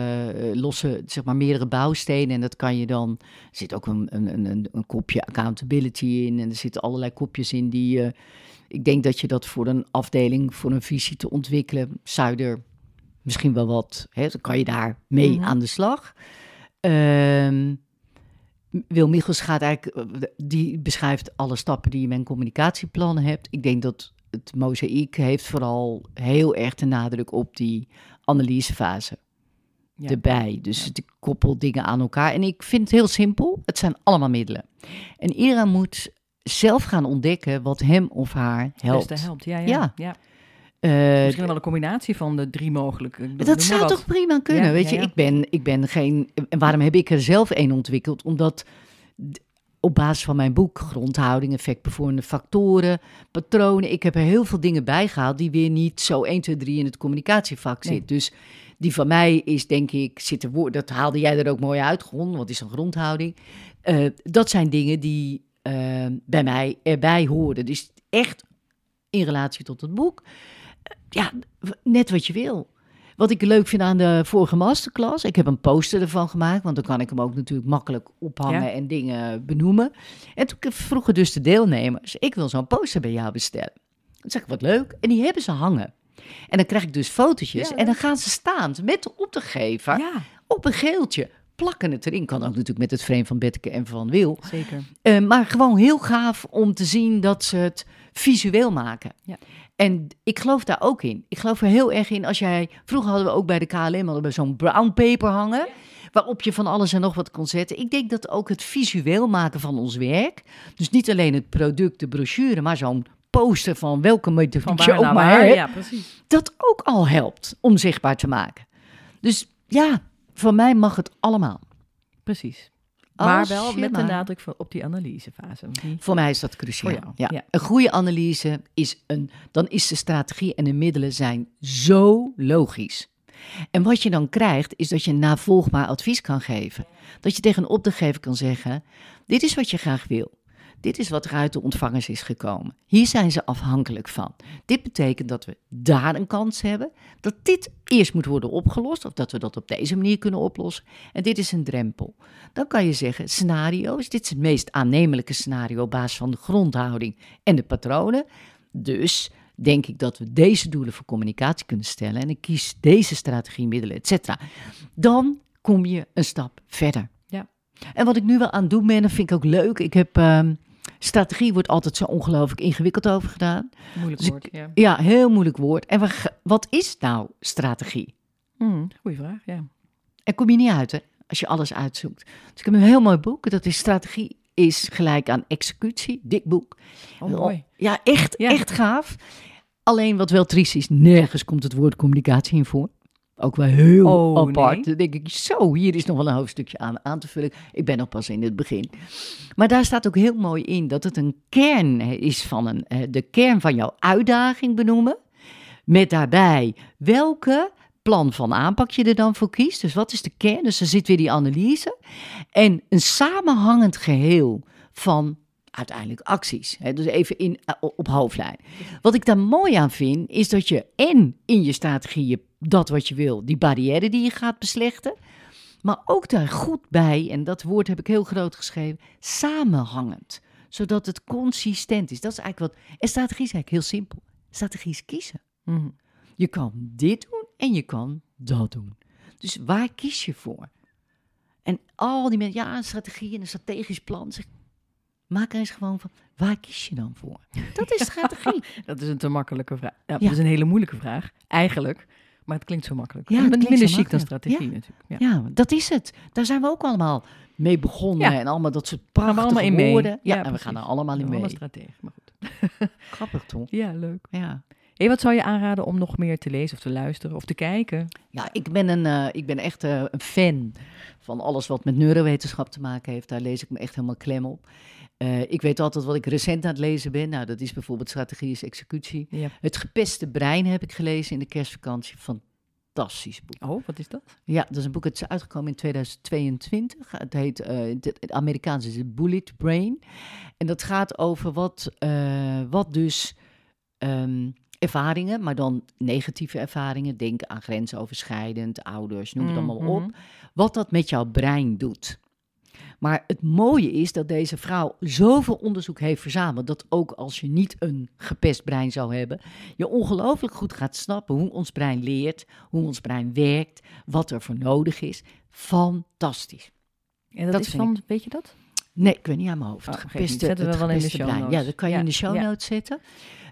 Speaker 2: losse, zeg maar, meerdere bouwstenen. En dat kan je dan... Er zit ook een, een, een- een, kopje accountability in. En er zitten allerlei kopjes in die... eh, ik denk dat je dat voor een afdeling, voor een visie te ontwikkelen... zou je er misschien wel wat... Hè, dan kan je daar mee
Speaker 1: Mhm.
Speaker 2: aan de slag. Ehm Wil Michels gaat eigenlijk, eh, die beschrijft alle stappen die je met een communicatieplan hebt. Ik denk dat het mozaïek heeft vooral heel erg de nadruk op die analysefase
Speaker 1: Ja.
Speaker 2: erbij. Dus het koppelt dingen aan elkaar. En ik vind het heel simpel. Het zijn allemaal middelen. En iedereen moet zelf gaan ontdekken wat hem of haar helpt.
Speaker 1: beste helpt. Ja, ja.
Speaker 2: Ja.
Speaker 1: ja.
Speaker 2: Eh,
Speaker 1: Misschien wel een combinatie van de drie mogelijke.
Speaker 2: Dat zou toch prima kunnen,
Speaker 1: Ja,
Speaker 2: weet
Speaker 1: ja,
Speaker 2: je. Ik, ben, ik ben geen... En waarom heb ik er zelf één ontwikkeld? Omdat op basis van mijn boek... grondhouding, effectbevormende factoren, patronen... ik heb er heel veel dingen bij gehaald... die weer niet zo 1, 2, 3 in het communicatievak
Speaker 1: Nee.
Speaker 2: zit. Dus die van mij is, denk ik... Zit er woord, dat haalde jij er ook mooi uit, grond. Wat is een grondhouding? Eh, dat zijn dingen die eh, bij mij erbij horen. Dus echt in relatie tot het boek... ja, net wat je wil. Wat ik leuk vind aan de vorige masterclass, ik heb een poster ervan gemaakt, want dan kan ik hem ook natuurlijk makkelijk ophangen
Speaker 1: Ja.
Speaker 2: en dingen benoemen. En toen vroegen dus de deelnemers, ik wil zo'n poster bij jou bestellen. Dan zeg ik, wat leuk. En die hebben ze hangen. En dan krijg ik dus fotootjes
Speaker 1: Ja,
Speaker 2: en dan gaan ze staan met de opdrachtgever
Speaker 1: Ja,
Speaker 2: op een geeltje. Plakken het erin. Kan ook natuurlijk met het frame van Betteke en van Wil.
Speaker 1: zeker.
Speaker 2: Eh, maar gewoon heel gaaf om te zien dat ze het visueel maken.
Speaker 1: Ja.
Speaker 2: En ik geloof daar ook in. Ik geloof er heel erg in als jij... Vroeger hadden we ook bij de KLM hadden we zo'n brown paper hangen... waarop je van alles en nog wat kon zetten. Ik denk dat ook het visueel maken van ons werk... dus niet alleen het product, de brochure... maar zo'n poster van welke methodiek
Speaker 1: Van
Speaker 2: je ook maar hebt...
Speaker 1: Ja,
Speaker 2: dat ook al helpt om zichtbaar te maken. Dus ja, van mij mag het allemaal.
Speaker 1: Precies. Maar
Speaker 2: Als
Speaker 1: wel met de
Speaker 2: maar-
Speaker 1: nadruk van, op die analysefase. Die-
Speaker 2: Voor mij is dat cruciaal.
Speaker 1: Jou,
Speaker 2: ja.
Speaker 1: ja.
Speaker 2: Een goede analyse is een, dan is de strategie en de middelen zijn zo logisch. En wat je dan krijgt, is dat je navolgbaar advies kan geven. Dat je tegen een opdrachtgever kan zeggen: Dit is wat je graag wil. Dit is wat er uit de ontvangers is gekomen. Hier zijn ze afhankelijk van. Dit betekent dat we daar een kans hebben. Dat dit eerst moet worden opgelost. Of dat we dat op deze manier kunnen oplossen. En dit is een drempel. Dan kan je zeggen: scenario's. Dit is het meest aannemelijke scenario op basis van de grondhouding en de patronen. Dus denk ik dat we deze doelen voor communicatie kunnen stellen. En ik kies deze strategie, middelen, et cetera. Dan kom je een stap verder.
Speaker 1: Ja.
Speaker 2: En wat ik nu wel aan het doen ben, dat vind ik ook leuk. Ik heb. ehm, strategie wordt altijd zo ongelooflijk ingewikkeld over gedaan.
Speaker 1: Moeilijk
Speaker 2: Dus
Speaker 1: woord, ja.
Speaker 2: Ja, heel moeilijk woord. En wat, wat is nou strategie?
Speaker 1: Hmm, goeie vraag, ja.
Speaker 2: En kom je niet uit, hè, als je alles uitzoekt. Dus ik heb een heel mooi boek. Dat is Strategie is gelijk aan executie. Dik boek.
Speaker 1: Oh, mooi.
Speaker 2: Ja, echt,
Speaker 1: Ja.
Speaker 2: echt gaaf. Alleen wat wel triest is, nergens komt het woord communicatie in voor. Ook wel heel
Speaker 1: Oh,
Speaker 2: apart.
Speaker 1: nee.
Speaker 2: Dan denk ik, zo, hier is nog wel een hoofdstukje aan, aan te vullen. Ik ben nog pas in het begin. Maar daar staat ook heel mooi in dat het een kern is van een, eh, de kern van jouw uitdaging benoemen. Met daarbij welke plan van aanpak je er dan voor kiest. Dus wat is de kern? Dus er zit weer die analyse. En een samenhangend geheel van uiteindelijk acties. Hè? Dus even in, eh, op hoofdlijn. Wat ik daar mooi aan vind, is dat je en in je strategie dat wat je wil, die barrière die je gaat beslechten, maar ook daar goed bij, en dat woord heb ik heel groot geschreven, samenhangend. Zodat het consistent is. Dat is eigenlijk wat. En strategie is eigenlijk heel simpel. Strategie is kiezen.
Speaker 1: Mhm.
Speaker 2: Je kan dit doen en je kan dat doen. Dus waar kies je voor? En al die mensen, ja, een strategie en een strategisch plan. Zeg, maak er eens gewoon van, waar kies je dan voor? Dat is strategie.
Speaker 1: Dat is een te makkelijke vraag. Ja,
Speaker 2: Ja.
Speaker 1: Dat is een hele moeilijke vraag, eigenlijk. Maar het klinkt zo makkelijk.
Speaker 2: Ja,
Speaker 1: Ja,
Speaker 2: het
Speaker 1: minder chic dan strategie natuurlijk. Ja.
Speaker 2: Ja, dat is het. Daar zijn we ook allemaal mee begonnen.
Speaker 1: Ja.
Speaker 2: En allemaal dat soort
Speaker 1: Gaan
Speaker 2: prachtige
Speaker 1: we allemaal in mee.
Speaker 2: woorden. Ja,
Speaker 1: Ja,
Speaker 2: en we gaan er allemaal in
Speaker 1: Allemaal
Speaker 2: mee.
Speaker 1: stratege, maar goed.
Speaker 2: Grappig toch?
Speaker 1: Ja, leuk.
Speaker 2: Ja.
Speaker 1: Hey, wat zou je aanraden om nog meer te lezen of te luisteren of te kijken?
Speaker 2: Ja, ik ben, een, eh, ik ben echt eh, een fan van alles wat met neurowetenschap te maken heeft. Daar lees ik me echt helemaal klem op. Eh, ik weet altijd wat ik recent aan het lezen ben. Nou, dat is bijvoorbeeld strategie is executie.
Speaker 1: Ja.
Speaker 2: Het gepeste brein heb ik gelezen in de kerstvakantie. Fantastisch boek.
Speaker 1: Oh, wat is dat?
Speaker 2: Ja, dat is een boek. Het is uitgekomen in 2022. Het heet, eh, het, Amerikaans is het Bullet Brain. En dat gaat over wat, eh, wat dus ehm, ervaringen, maar dan negatieve ervaringen. Denk aan grensoverschrijdend, ouders, noem het allemaal op.
Speaker 1: Mhm.
Speaker 2: Wat dat met jouw brein doet. Maar het mooie is dat deze vrouw zoveel onderzoek heeft verzameld. dat ook als je niet een gepest brein zou hebben. je ongelooflijk goed gaat snappen hoe ons brein leert. hoe ons brein werkt. wat er voor nodig is. Fantastisch.
Speaker 1: En dat,
Speaker 2: Dat
Speaker 1: is van, weet je dat?
Speaker 2: Nee, ik weet niet aan mijn hoofd.
Speaker 1: Oh,
Speaker 2: gepeste-
Speaker 1: Zetten we wel in de show
Speaker 2: brein. Ja, dat kan je
Speaker 1: Ja,
Speaker 2: in de show
Speaker 1: ja.
Speaker 2: notes zetten.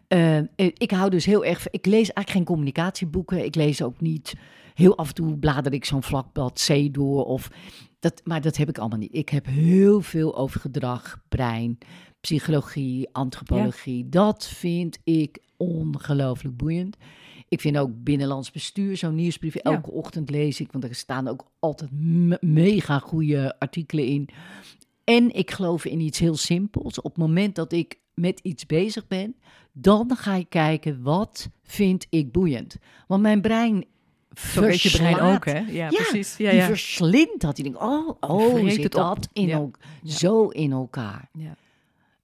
Speaker 2: Eh, eh, ik hou dus heel erg... Ik lees eigenlijk geen communicatieboeken. Ik lees ook niet... Heel af en toe blader ik zo'n vlakblad C door. Of dat, maar dat heb ik allemaal niet. Ik heb heel veel over gedrag, brein, psychologie, antropologie. Dat vind ik ongelooflijk boeiend. Ik vind ook binnenlands bestuur, zo'n nieuwsbrief. Elke ochtend lees ik, want er staan ook altijd me- mega goede artikelen in. En ik geloof in iets heel simpels. Op het moment dat ik met iets bezig ben, dan ga ik kijken wat vind ik boeiend. Want mijn brein
Speaker 1: Zo weet je brein ook, hè? Ja,
Speaker 2: ja,
Speaker 1: precies. Ja,
Speaker 2: die
Speaker 1: ja.
Speaker 2: verslindt dat. Die denkt, oh, oh zit dat in
Speaker 1: Ja.
Speaker 2: zo in elkaar.
Speaker 1: Ja.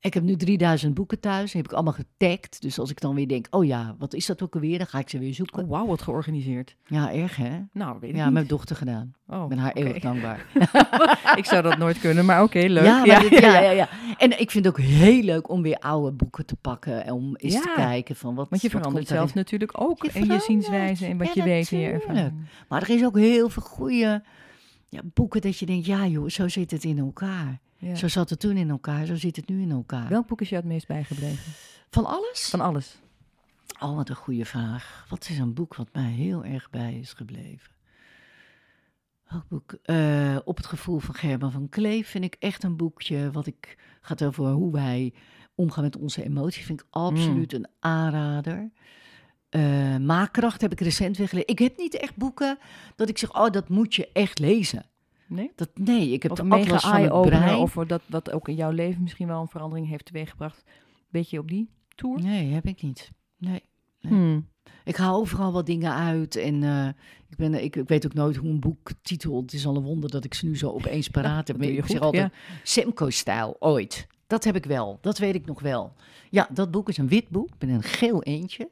Speaker 2: Ik heb nu 3000 boeken thuis, die heb ik allemaal getagd. Dus als ik dan weer denk, oh ja, wat is dat ook alweer? Dan ga ik ze weer zoeken.
Speaker 1: Oh, wauw, wat georganiseerd.
Speaker 2: Ja, erg hè?
Speaker 1: Nou, weet ik
Speaker 2: Ja,
Speaker 1: niet.
Speaker 2: mijn dochter gedaan.
Speaker 1: Oh,
Speaker 2: Ik ben haar
Speaker 1: oké.
Speaker 2: eeuwig dankbaar.
Speaker 1: ik zou dat nooit kunnen, maar oké, leuk.
Speaker 2: Ja, dit- ja, ja, ja. En ik vind het ook heel leuk om weer oude boeken te pakken. En om eens te kijken van wat
Speaker 1: Want je verandert zelf
Speaker 2: erin.
Speaker 1: natuurlijk ook
Speaker 2: Je
Speaker 1: in je zienswijze en wat je weet in je ervaring.
Speaker 2: Maar er is ook heel veel goede ja, boeken dat je denkt, ja joh, zo zit het in elkaar.
Speaker 1: Ja.
Speaker 2: Zo zat het toen in elkaar, zo zit het nu in elkaar.
Speaker 1: Welk boek is jou het meest bijgebleven?
Speaker 2: Van alles?
Speaker 1: Van alles.
Speaker 2: Oh, wat een goede vraag. Wat is een boek wat mij heel erg bij is gebleven? Welk boek? Eh, Op het gevoel van Gerben van Kleef vind ik echt een boekje. Wat ik gaat over hoe wij omgaan met onze emoties. Vind ik absoluut een aanrader. Eh, Maakkracht heb ik recent weer gelezen. Ik heb niet echt boeken dat ik zeg, oh, dat moet je echt lezen.
Speaker 1: Nee?
Speaker 2: Dat, nee, ik heb
Speaker 1: Of
Speaker 2: de
Speaker 1: mega
Speaker 2: van het
Speaker 1: eye-opener,
Speaker 2: brein.
Speaker 1: of dat, wat ook in jouw leven misschien wel een verandering heeft teweeggebracht. Beetje op die tour?
Speaker 2: Nee, heb ik niet. Nee. Nee.
Speaker 1: Hmm.
Speaker 2: Ik haal overal wat dingen uit en eh, ik, ben, ik, ik weet ook nooit hoe een boek titelt. Het is al een wonder dat ik ze nu zo opeens paraat heb. ik zeg altijd Semco-stijl, ooit. Dat heb ik wel, dat weet ik nog wel. Ja, dat boek is een wit boek met een geel eentje.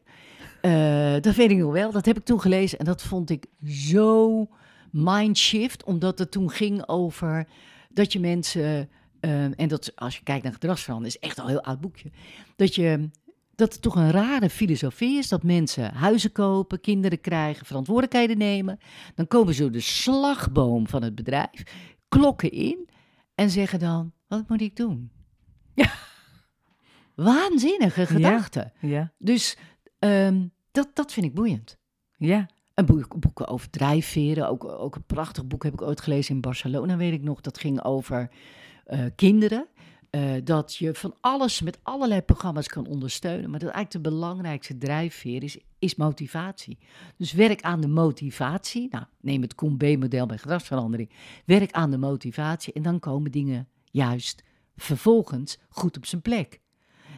Speaker 2: Eh, dat weet ik nog wel, dat heb ik toen gelezen en dat vond ik zo mindshift, omdat het toen ging over dat je mensen, eh, en dat als je kijkt naar gedragsverandering, is echt al een heel oud boekje, dat je dat het toch een rare filosofie is dat mensen huizen kopen, kinderen krijgen, verantwoordelijkheden nemen. Dan komen ze door de slagboom van het bedrijf, klokken in en zeggen dan: wat moet ik doen?
Speaker 1: Ja.
Speaker 2: Waanzinnige gedachte.
Speaker 1: Ja.
Speaker 2: Dus ehm, dat, dat vind ik boeiend.
Speaker 1: Ja.
Speaker 2: En boek, boeken over drijfveren, ook, ook een prachtig boek heb ik ooit gelezen in Barcelona, weet ik nog. Dat ging over eh, kinderen. Eh, dat je van alles met allerlei programma's kan ondersteunen. Maar dat eigenlijk de belangrijkste drijfveer is, is motivatie. Dus werk aan de motivatie. Nou, neem het COM-B-model bij gedragsverandering. Werk aan de motivatie en dan komen dingen juist vervolgens goed op zijn plek.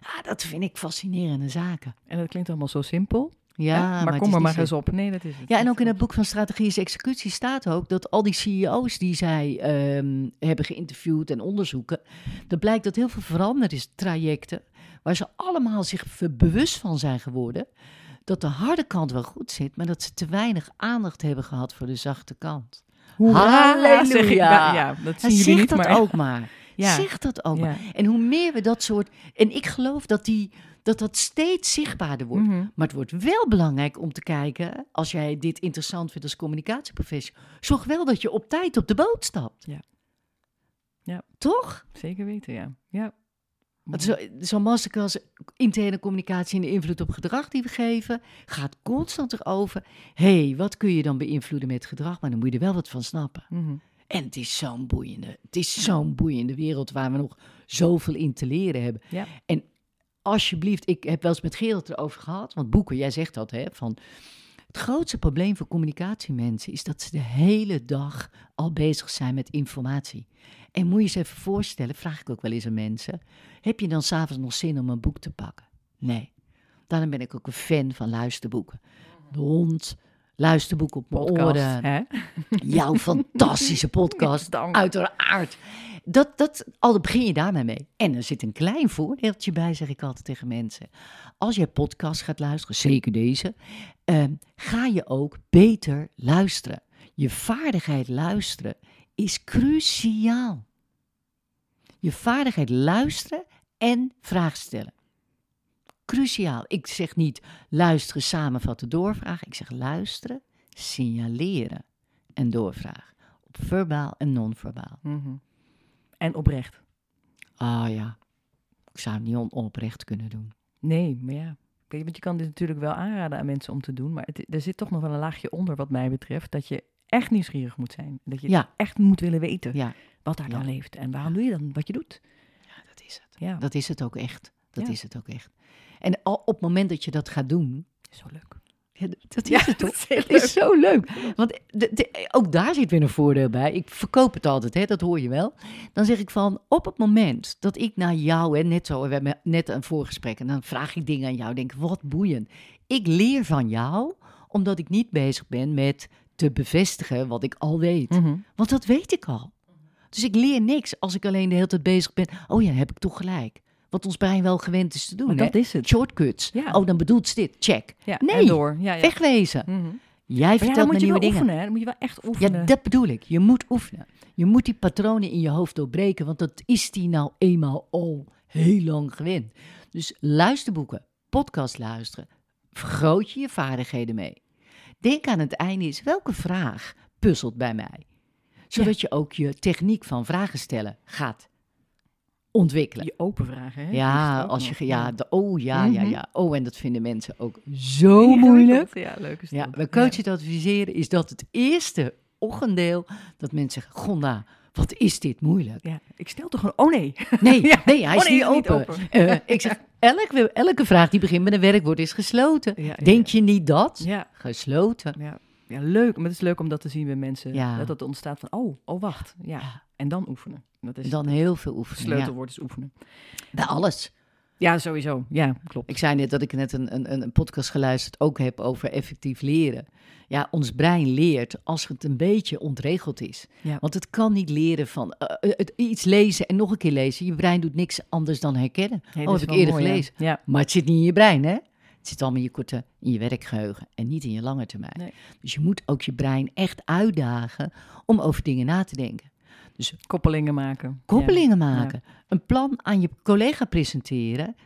Speaker 2: Ja, dat vind ik fascinerende zaken.
Speaker 1: En dat klinkt allemaal zo simpel.
Speaker 2: Ja,
Speaker 1: maar, kom
Speaker 2: is
Speaker 1: er maar eens op. Nee, dat is het.
Speaker 2: Ja, en ook in het boek van Strategische Executie staat ook dat al die CEO's die zij ehm, hebben geïnterviewd en onderzoeken, dat blijkt dat heel veel veranderingstrajecten, waar ze allemaal zich bewust van zijn geworden, dat de harde kant wel goed zit, maar dat ze te weinig aandacht hebben gehad voor de zachte kant.
Speaker 1: Hoera, zeg ik.
Speaker 2: Halleluja.
Speaker 1: Ja, ja, dat zien jullie
Speaker 2: zeg
Speaker 1: niet,
Speaker 2: dat
Speaker 1: maar...
Speaker 2: ook maar.
Speaker 1: Ja.
Speaker 2: Zeg dat ook
Speaker 1: Ja.
Speaker 2: En hoe meer we dat soort... En ik geloof dat die, dat, dat steeds zichtbaarder wordt.
Speaker 1: Mhm.
Speaker 2: Maar het wordt wel belangrijk om te kijken, als jij dit interessant vindt als communicatieprofessional, zorg wel dat je op tijd op de boot stapt.
Speaker 1: Ja. Ja.
Speaker 2: Toch?
Speaker 1: Zeker weten, ja. ja.
Speaker 2: Want zo- Zo'n masterclass interne communicatie en de invloed op gedrag die we geven, gaat constant erover. Hé, hey, wat kun je dan beïnvloeden met gedrag? Maar dan moet je er wel wat van snappen.
Speaker 1: Mhm.
Speaker 2: En het is zo'n boeiende, het is zo'n boeiende wereld waar we nog zoveel in te leren hebben.
Speaker 1: Ja.
Speaker 2: En alsjeblieft, ik heb wel eens met Gerald erover gehad, want boeken, jij zegt dat, hè, van het grootste probleem voor communicatiemensen is dat ze de hele dag al bezig zijn met informatie. En moet je je eens even voorstellen, vraag ik ook wel eens aan mensen, heb je dan s'avonds nog zin om een boek te pakken? Nee. Daarom ben ik ook een fan van luisterboeken. De hond, luisterboek op mijn
Speaker 1: Podcast,
Speaker 2: oren,
Speaker 1: hè?
Speaker 2: jouw fantastische podcast,
Speaker 1: Dank.
Speaker 2: uiteraard. Dat, dat, al begin je daarmee mee. En er zit een klein voordeeltje bij, zeg ik altijd tegen mensen. Als je podcast gaat luisteren, zeker deze, ehm, ga je ook beter luisteren. Je vaardigheid luisteren is cruciaal. Je vaardigheid luisteren en vragen stellen. Cruciaal. Ik zeg niet luisteren, samenvatten, doorvragen. Ik zeg luisteren, signaleren en doorvragen. Op verbaal en non-verbaal.
Speaker 1: Mhm. En oprecht.
Speaker 2: Ah ja, ik zou het niet on- onoprecht kunnen doen.
Speaker 1: Nee, maar ja. Want je kan dit natuurlijk wel aanraden aan mensen om te doen. Maar het, er zit toch nog wel een laagje onder, wat mij betreft. Dat je echt nieuwsgierig moet zijn. Dat je
Speaker 2: Ja.
Speaker 1: echt moet willen weten
Speaker 2: Ja,
Speaker 1: wat daar
Speaker 2: Ja.
Speaker 1: dan leeft. En waarom doe je dan wat je doet.
Speaker 2: ja dat is het.
Speaker 1: Ja,
Speaker 2: Dat is het ook echt. Dat is het ook echt. En al op het moment dat je dat gaat doen,
Speaker 1: zo leuk.
Speaker 2: Ja, dat is het toch? Het is zo leuk. Want de- de- ook daar zit weer een voordeel bij. Ik verkoop het altijd, hè, dat hoor je wel. Dan zeg ik van, op het moment dat ik naar jou, hè, net zo, we hebben net een voorgesprek... en dan vraag ik dingen aan jou, denk wat boeiend. Ik leer van jou, omdat ik niet bezig ben met te bevestigen wat ik al weet.
Speaker 1: Mhm.
Speaker 2: Want dat weet ik al. Dus ik leer niks als ik alleen de hele tijd bezig ben. Oh ja, heb ik toch gelijk. Wat ons brein wel gewend is te doen.
Speaker 1: Dat is het.
Speaker 2: Shortcuts.
Speaker 1: Ja.
Speaker 2: Oh, dan bedoelt ze dit. Check.
Speaker 1: Ja,
Speaker 2: Nee,
Speaker 1: en door. Ja, ja.
Speaker 2: Wegwezen. Jij
Speaker 1: Maar ja, dan
Speaker 2: vertelt me
Speaker 1: moet je
Speaker 2: nieuwe
Speaker 1: wel
Speaker 2: dingen.
Speaker 1: oefenen, hè? Dan moet je wel echt oefenen.
Speaker 2: Ja, dat bedoel ik. Je moet oefenen. Je moet die patronen in je hoofd doorbreken, want dat is die nou eenmaal al heel lang gewend. Dus luisterboeken, podcast luisteren, vergroot je je vaardigheden mee. Denk aan het einde is, welke vraag puzzelt bij mij? Zodat je ook je techniek van vragen stellen gaat ontwikkelen.
Speaker 1: Je open vragen, hè?
Speaker 2: Ja, als je, ja, de, oh ja, ja,
Speaker 1: Mhm.
Speaker 2: ja. Oh, en dat vinden mensen ook zo moeilijk.
Speaker 1: Ja, leuk is
Speaker 2: Ja,
Speaker 1: dat.
Speaker 2: we coachen het adviseren is dat het eerste ochenddeel dat mensen zeggen, Gonda, wat is dit moeilijk?
Speaker 1: Ja. ja, ik stel toch gewoon... Oh nee.
Speaker 2: Nee,
Speaker 1: Ja.
Speaker 2: nee, hij
Speaker 1: Oh,
Speaker 2: is
Speaker 1: nee,
Speaker 2: niet
Speaker 1: niet
Speaker 2: open. Eh, ik zeg, elke, elke vraag die begint met een werkwoord is gesloten.
Speaker 1: Ja, ja,
Speaker 2: Denk je niet dat?
Speaker 1: Ja,
Speaker 2: Gesloten.
Speaker 1: ja. ja, leuk. Maar het is leuk om dat te zien bij mensen.
Speaker 2: Ja.
Speaker 1: Dat het ontstaat van, oh, oh wacht. Ja.
Speaker 2: Ja.
Speaker 1: En dan oefenen. Dat is
Speaker 2: En dan heel veel oefenen. Ja.
Speaker 1: sleutelwoord is oefenen.
Speaker 2: Bij alles.
Speaker 1: Ja, sowieso. Ja, klopt.
Speaker 2: Ik zei net dat ik net een, een, een podcast geluisterd ook heb over effectief leren. Ja, ons brein leert als het een beetje ontregeld is.
Speaker 1: Ja.
Speaker 2: Want het kan niet leren van eh, het, iets lezen en nog een keer lezen. Je brein doet niks anders dan herkennen. Oh,
Speaker 1: dat
Speaker 2: heb
Speaker 1: is
Speaker 2: ik eerder
Speaker 1: mooi,
Speaker 2: gelezen.
Speaker 1: Ja.
Speaker 2: Maar het zit niet in je brein, hè? Het zit allemaal in je korte, in je werkgeheugen en niet in je lange termijn.
Speaker 1: Nee.
Speaker 2: Dus je moet ook je brein echt uitdagen om over dingen na te denken. Dus
Speaker 1: Koppelingen maken.
Speaker 2: koppelingen
Speaker 1: Ja.
Speaker 2: maken. Een plan aan je collega presenteren.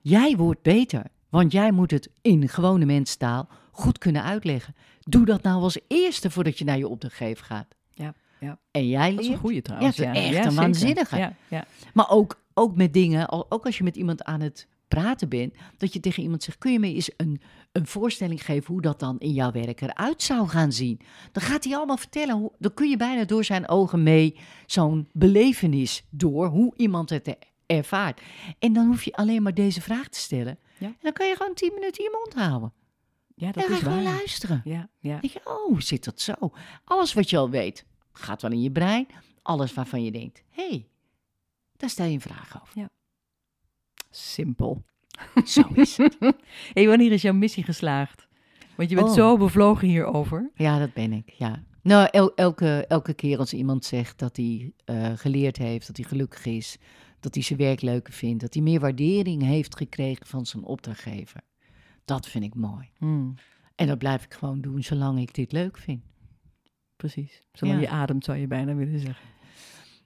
Speaker 2: Jij wordt beter, want jij moet het in gewone menstaal goed kunnen uitleggen. Doe dat nou als eerste voordat je naar je opdrachtgever gaat.
Speaker 1: Ja, ja.
Speaker 2: En jij
Speaker 1: Dat is een goede trouwens.
Speaker 2: Ja, echt een waanzinnige.
Speaker 1: Ja, ja.
Speaker 2: maar ook, ook met dingen, ook als je met iemand aan het praten bent, dat je tegen iemand zegt, kun je me eens een, een voorstelling geven hoe dat dan in jouw werk eruit zou gaan zien? Dan gaat hij allemaal vertellen, hoe, dan kun je bijna door zijn ogen mee zo'n belevenis door, hoe iemand het er- ervaart. En dan hoef je alleen maar deze vraag te stellen.
Speaker 1: Ja.
Speaker 2: En dan kan je gewoon tien minuten je mond houden.
Speaker 1: ja,
Speaker 2: en
Speaker 1: dat
Speaker 2: dan ga
Speaker 1: is
Speaker 2: je gewoon luisteren.
Speaker 1: Ja, ja.
Speaker 2: denk je, oh, zit dat zo? Alles wat je al weet, gaat wel in je brein. Alles waarvan je denkt, hé, hey, daar stel je een vraag over.
Speaker 1: Simpel.
Speaker 2: Zo is het.
Speaker 1: hey, wanneer is jouw missie geslaagd? Want je bent
Speaker 2: Oh.
Speaker 1: zo bevlogen hierover.
Speaker 2: Ja, dat ben ik, ja. Nou, el- elke, elke keer als iemand zegt dat hij eh, geleerd heeft, dat hij gelukkig is, dat hij zijn werk leuker vindt, dat hij meer waardering heeft gekregen van zijn opdrachtgever. Dat vind ik mooi.
Speaker 1: Hmm,
Speaker 2: En dat blijf ik gewoon doen zolang ik dit leuk vind.
Speaker 1: precies. Zolang
Speaker 2: Ja.
Speaker 1: je ademt, zou je bijna willen zeggen.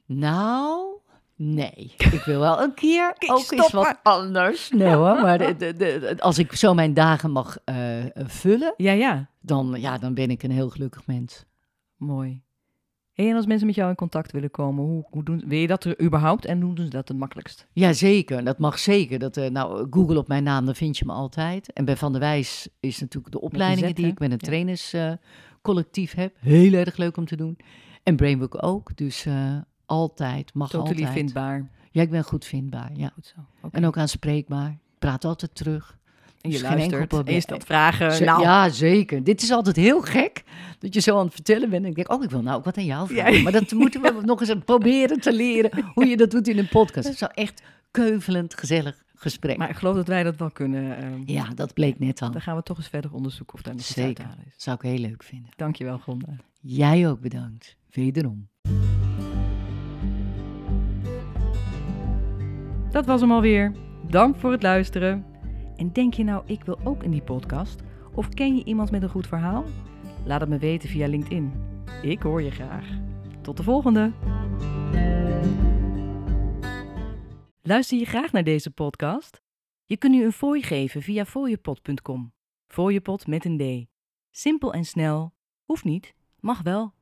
Speaker 2: Nou, nee. Ik wil wel een keer ook eens
Speaker 1: stop
Speaker 2: wat anders. Nee hoor, maar de, de, de- als ik zo mijn dagen mag eh, eh, vullen,
Speaker 1: Ja, ja.
Speaker 2: dan, ja, dan ben ik een heel gelukkig mens.
Speaker 1: Mooi. Hey, en als mensen met jou in contact willen komen, hoe, hoe doen, wil je dat er überhaupt en hoe doen ze dat het makkelijkst?
Speaker 2: Ja, zeker. Dat mag zeker. Dat, eh, nou, Google op mijn naam, dan vind je me altijd. En bij Van der Wijs is natuurlijk de opleidingen die ik met een
Speaker 1: Ja.
Speaker 2: trainerscollectief heb. Heel erg leuk om te doen. En Brainbook ook. Dus eh, altijd, mag
Speaker 1: Totally
Speaker 2: altijd.
Speaker 1: vindbaar.
Speaker 2: Ja, ik ben goed vindbaar. Ja.
Speaker 1: Goed zo.
Speaker 2: En ook aanspreekbaar. Ik praat altijd terug.
Speaker 1: En je
Speaker 2: enkel
Speaker 1: luistert en je stelt vragen. Nou,
Speaker 2: Ja, zeker. Dit is altijd heel gek. Dat je zo aan het vertellen bent. En ik denk, oh, ik wil nou ook wat aan jou vragen.
Speaker 1: Ja.
Speaker 2: Maar dat moeten we nog eens proberen te leren. Hoe je dat doet in een podcast. Het is wel echt keuvelend, gezellig gesprek.
Speaker 1: maar ik geloof dat wij dat wel kunnen. ehm,
Speaker 2: Ja, dat bleek net al.
Speaker 1: Dan gaan we toch eens verder onderzoeken of daar nog iets uit is.
Speaker 2: Zou ik heel leuk vinden.
Speaker 1: Dankjewel, Gonda.
Speaker 2: Jij ook bedankt. Wederom.
Speaker 1: Dat was hem alweer. Dank voor het luisteren. En denk je nou, ik wil ook in die podcast? Of ken je iemand met een goed verhaal? Laat het me weten via LinkedIn. Ik hoor je graag. Tot de volgende. Luister je graag naar deze podcast? Je kunt nu een fooi geven via fooiepot.com. Fooiepot met een D. Simpel en snel. Hoeft niet, mag wel.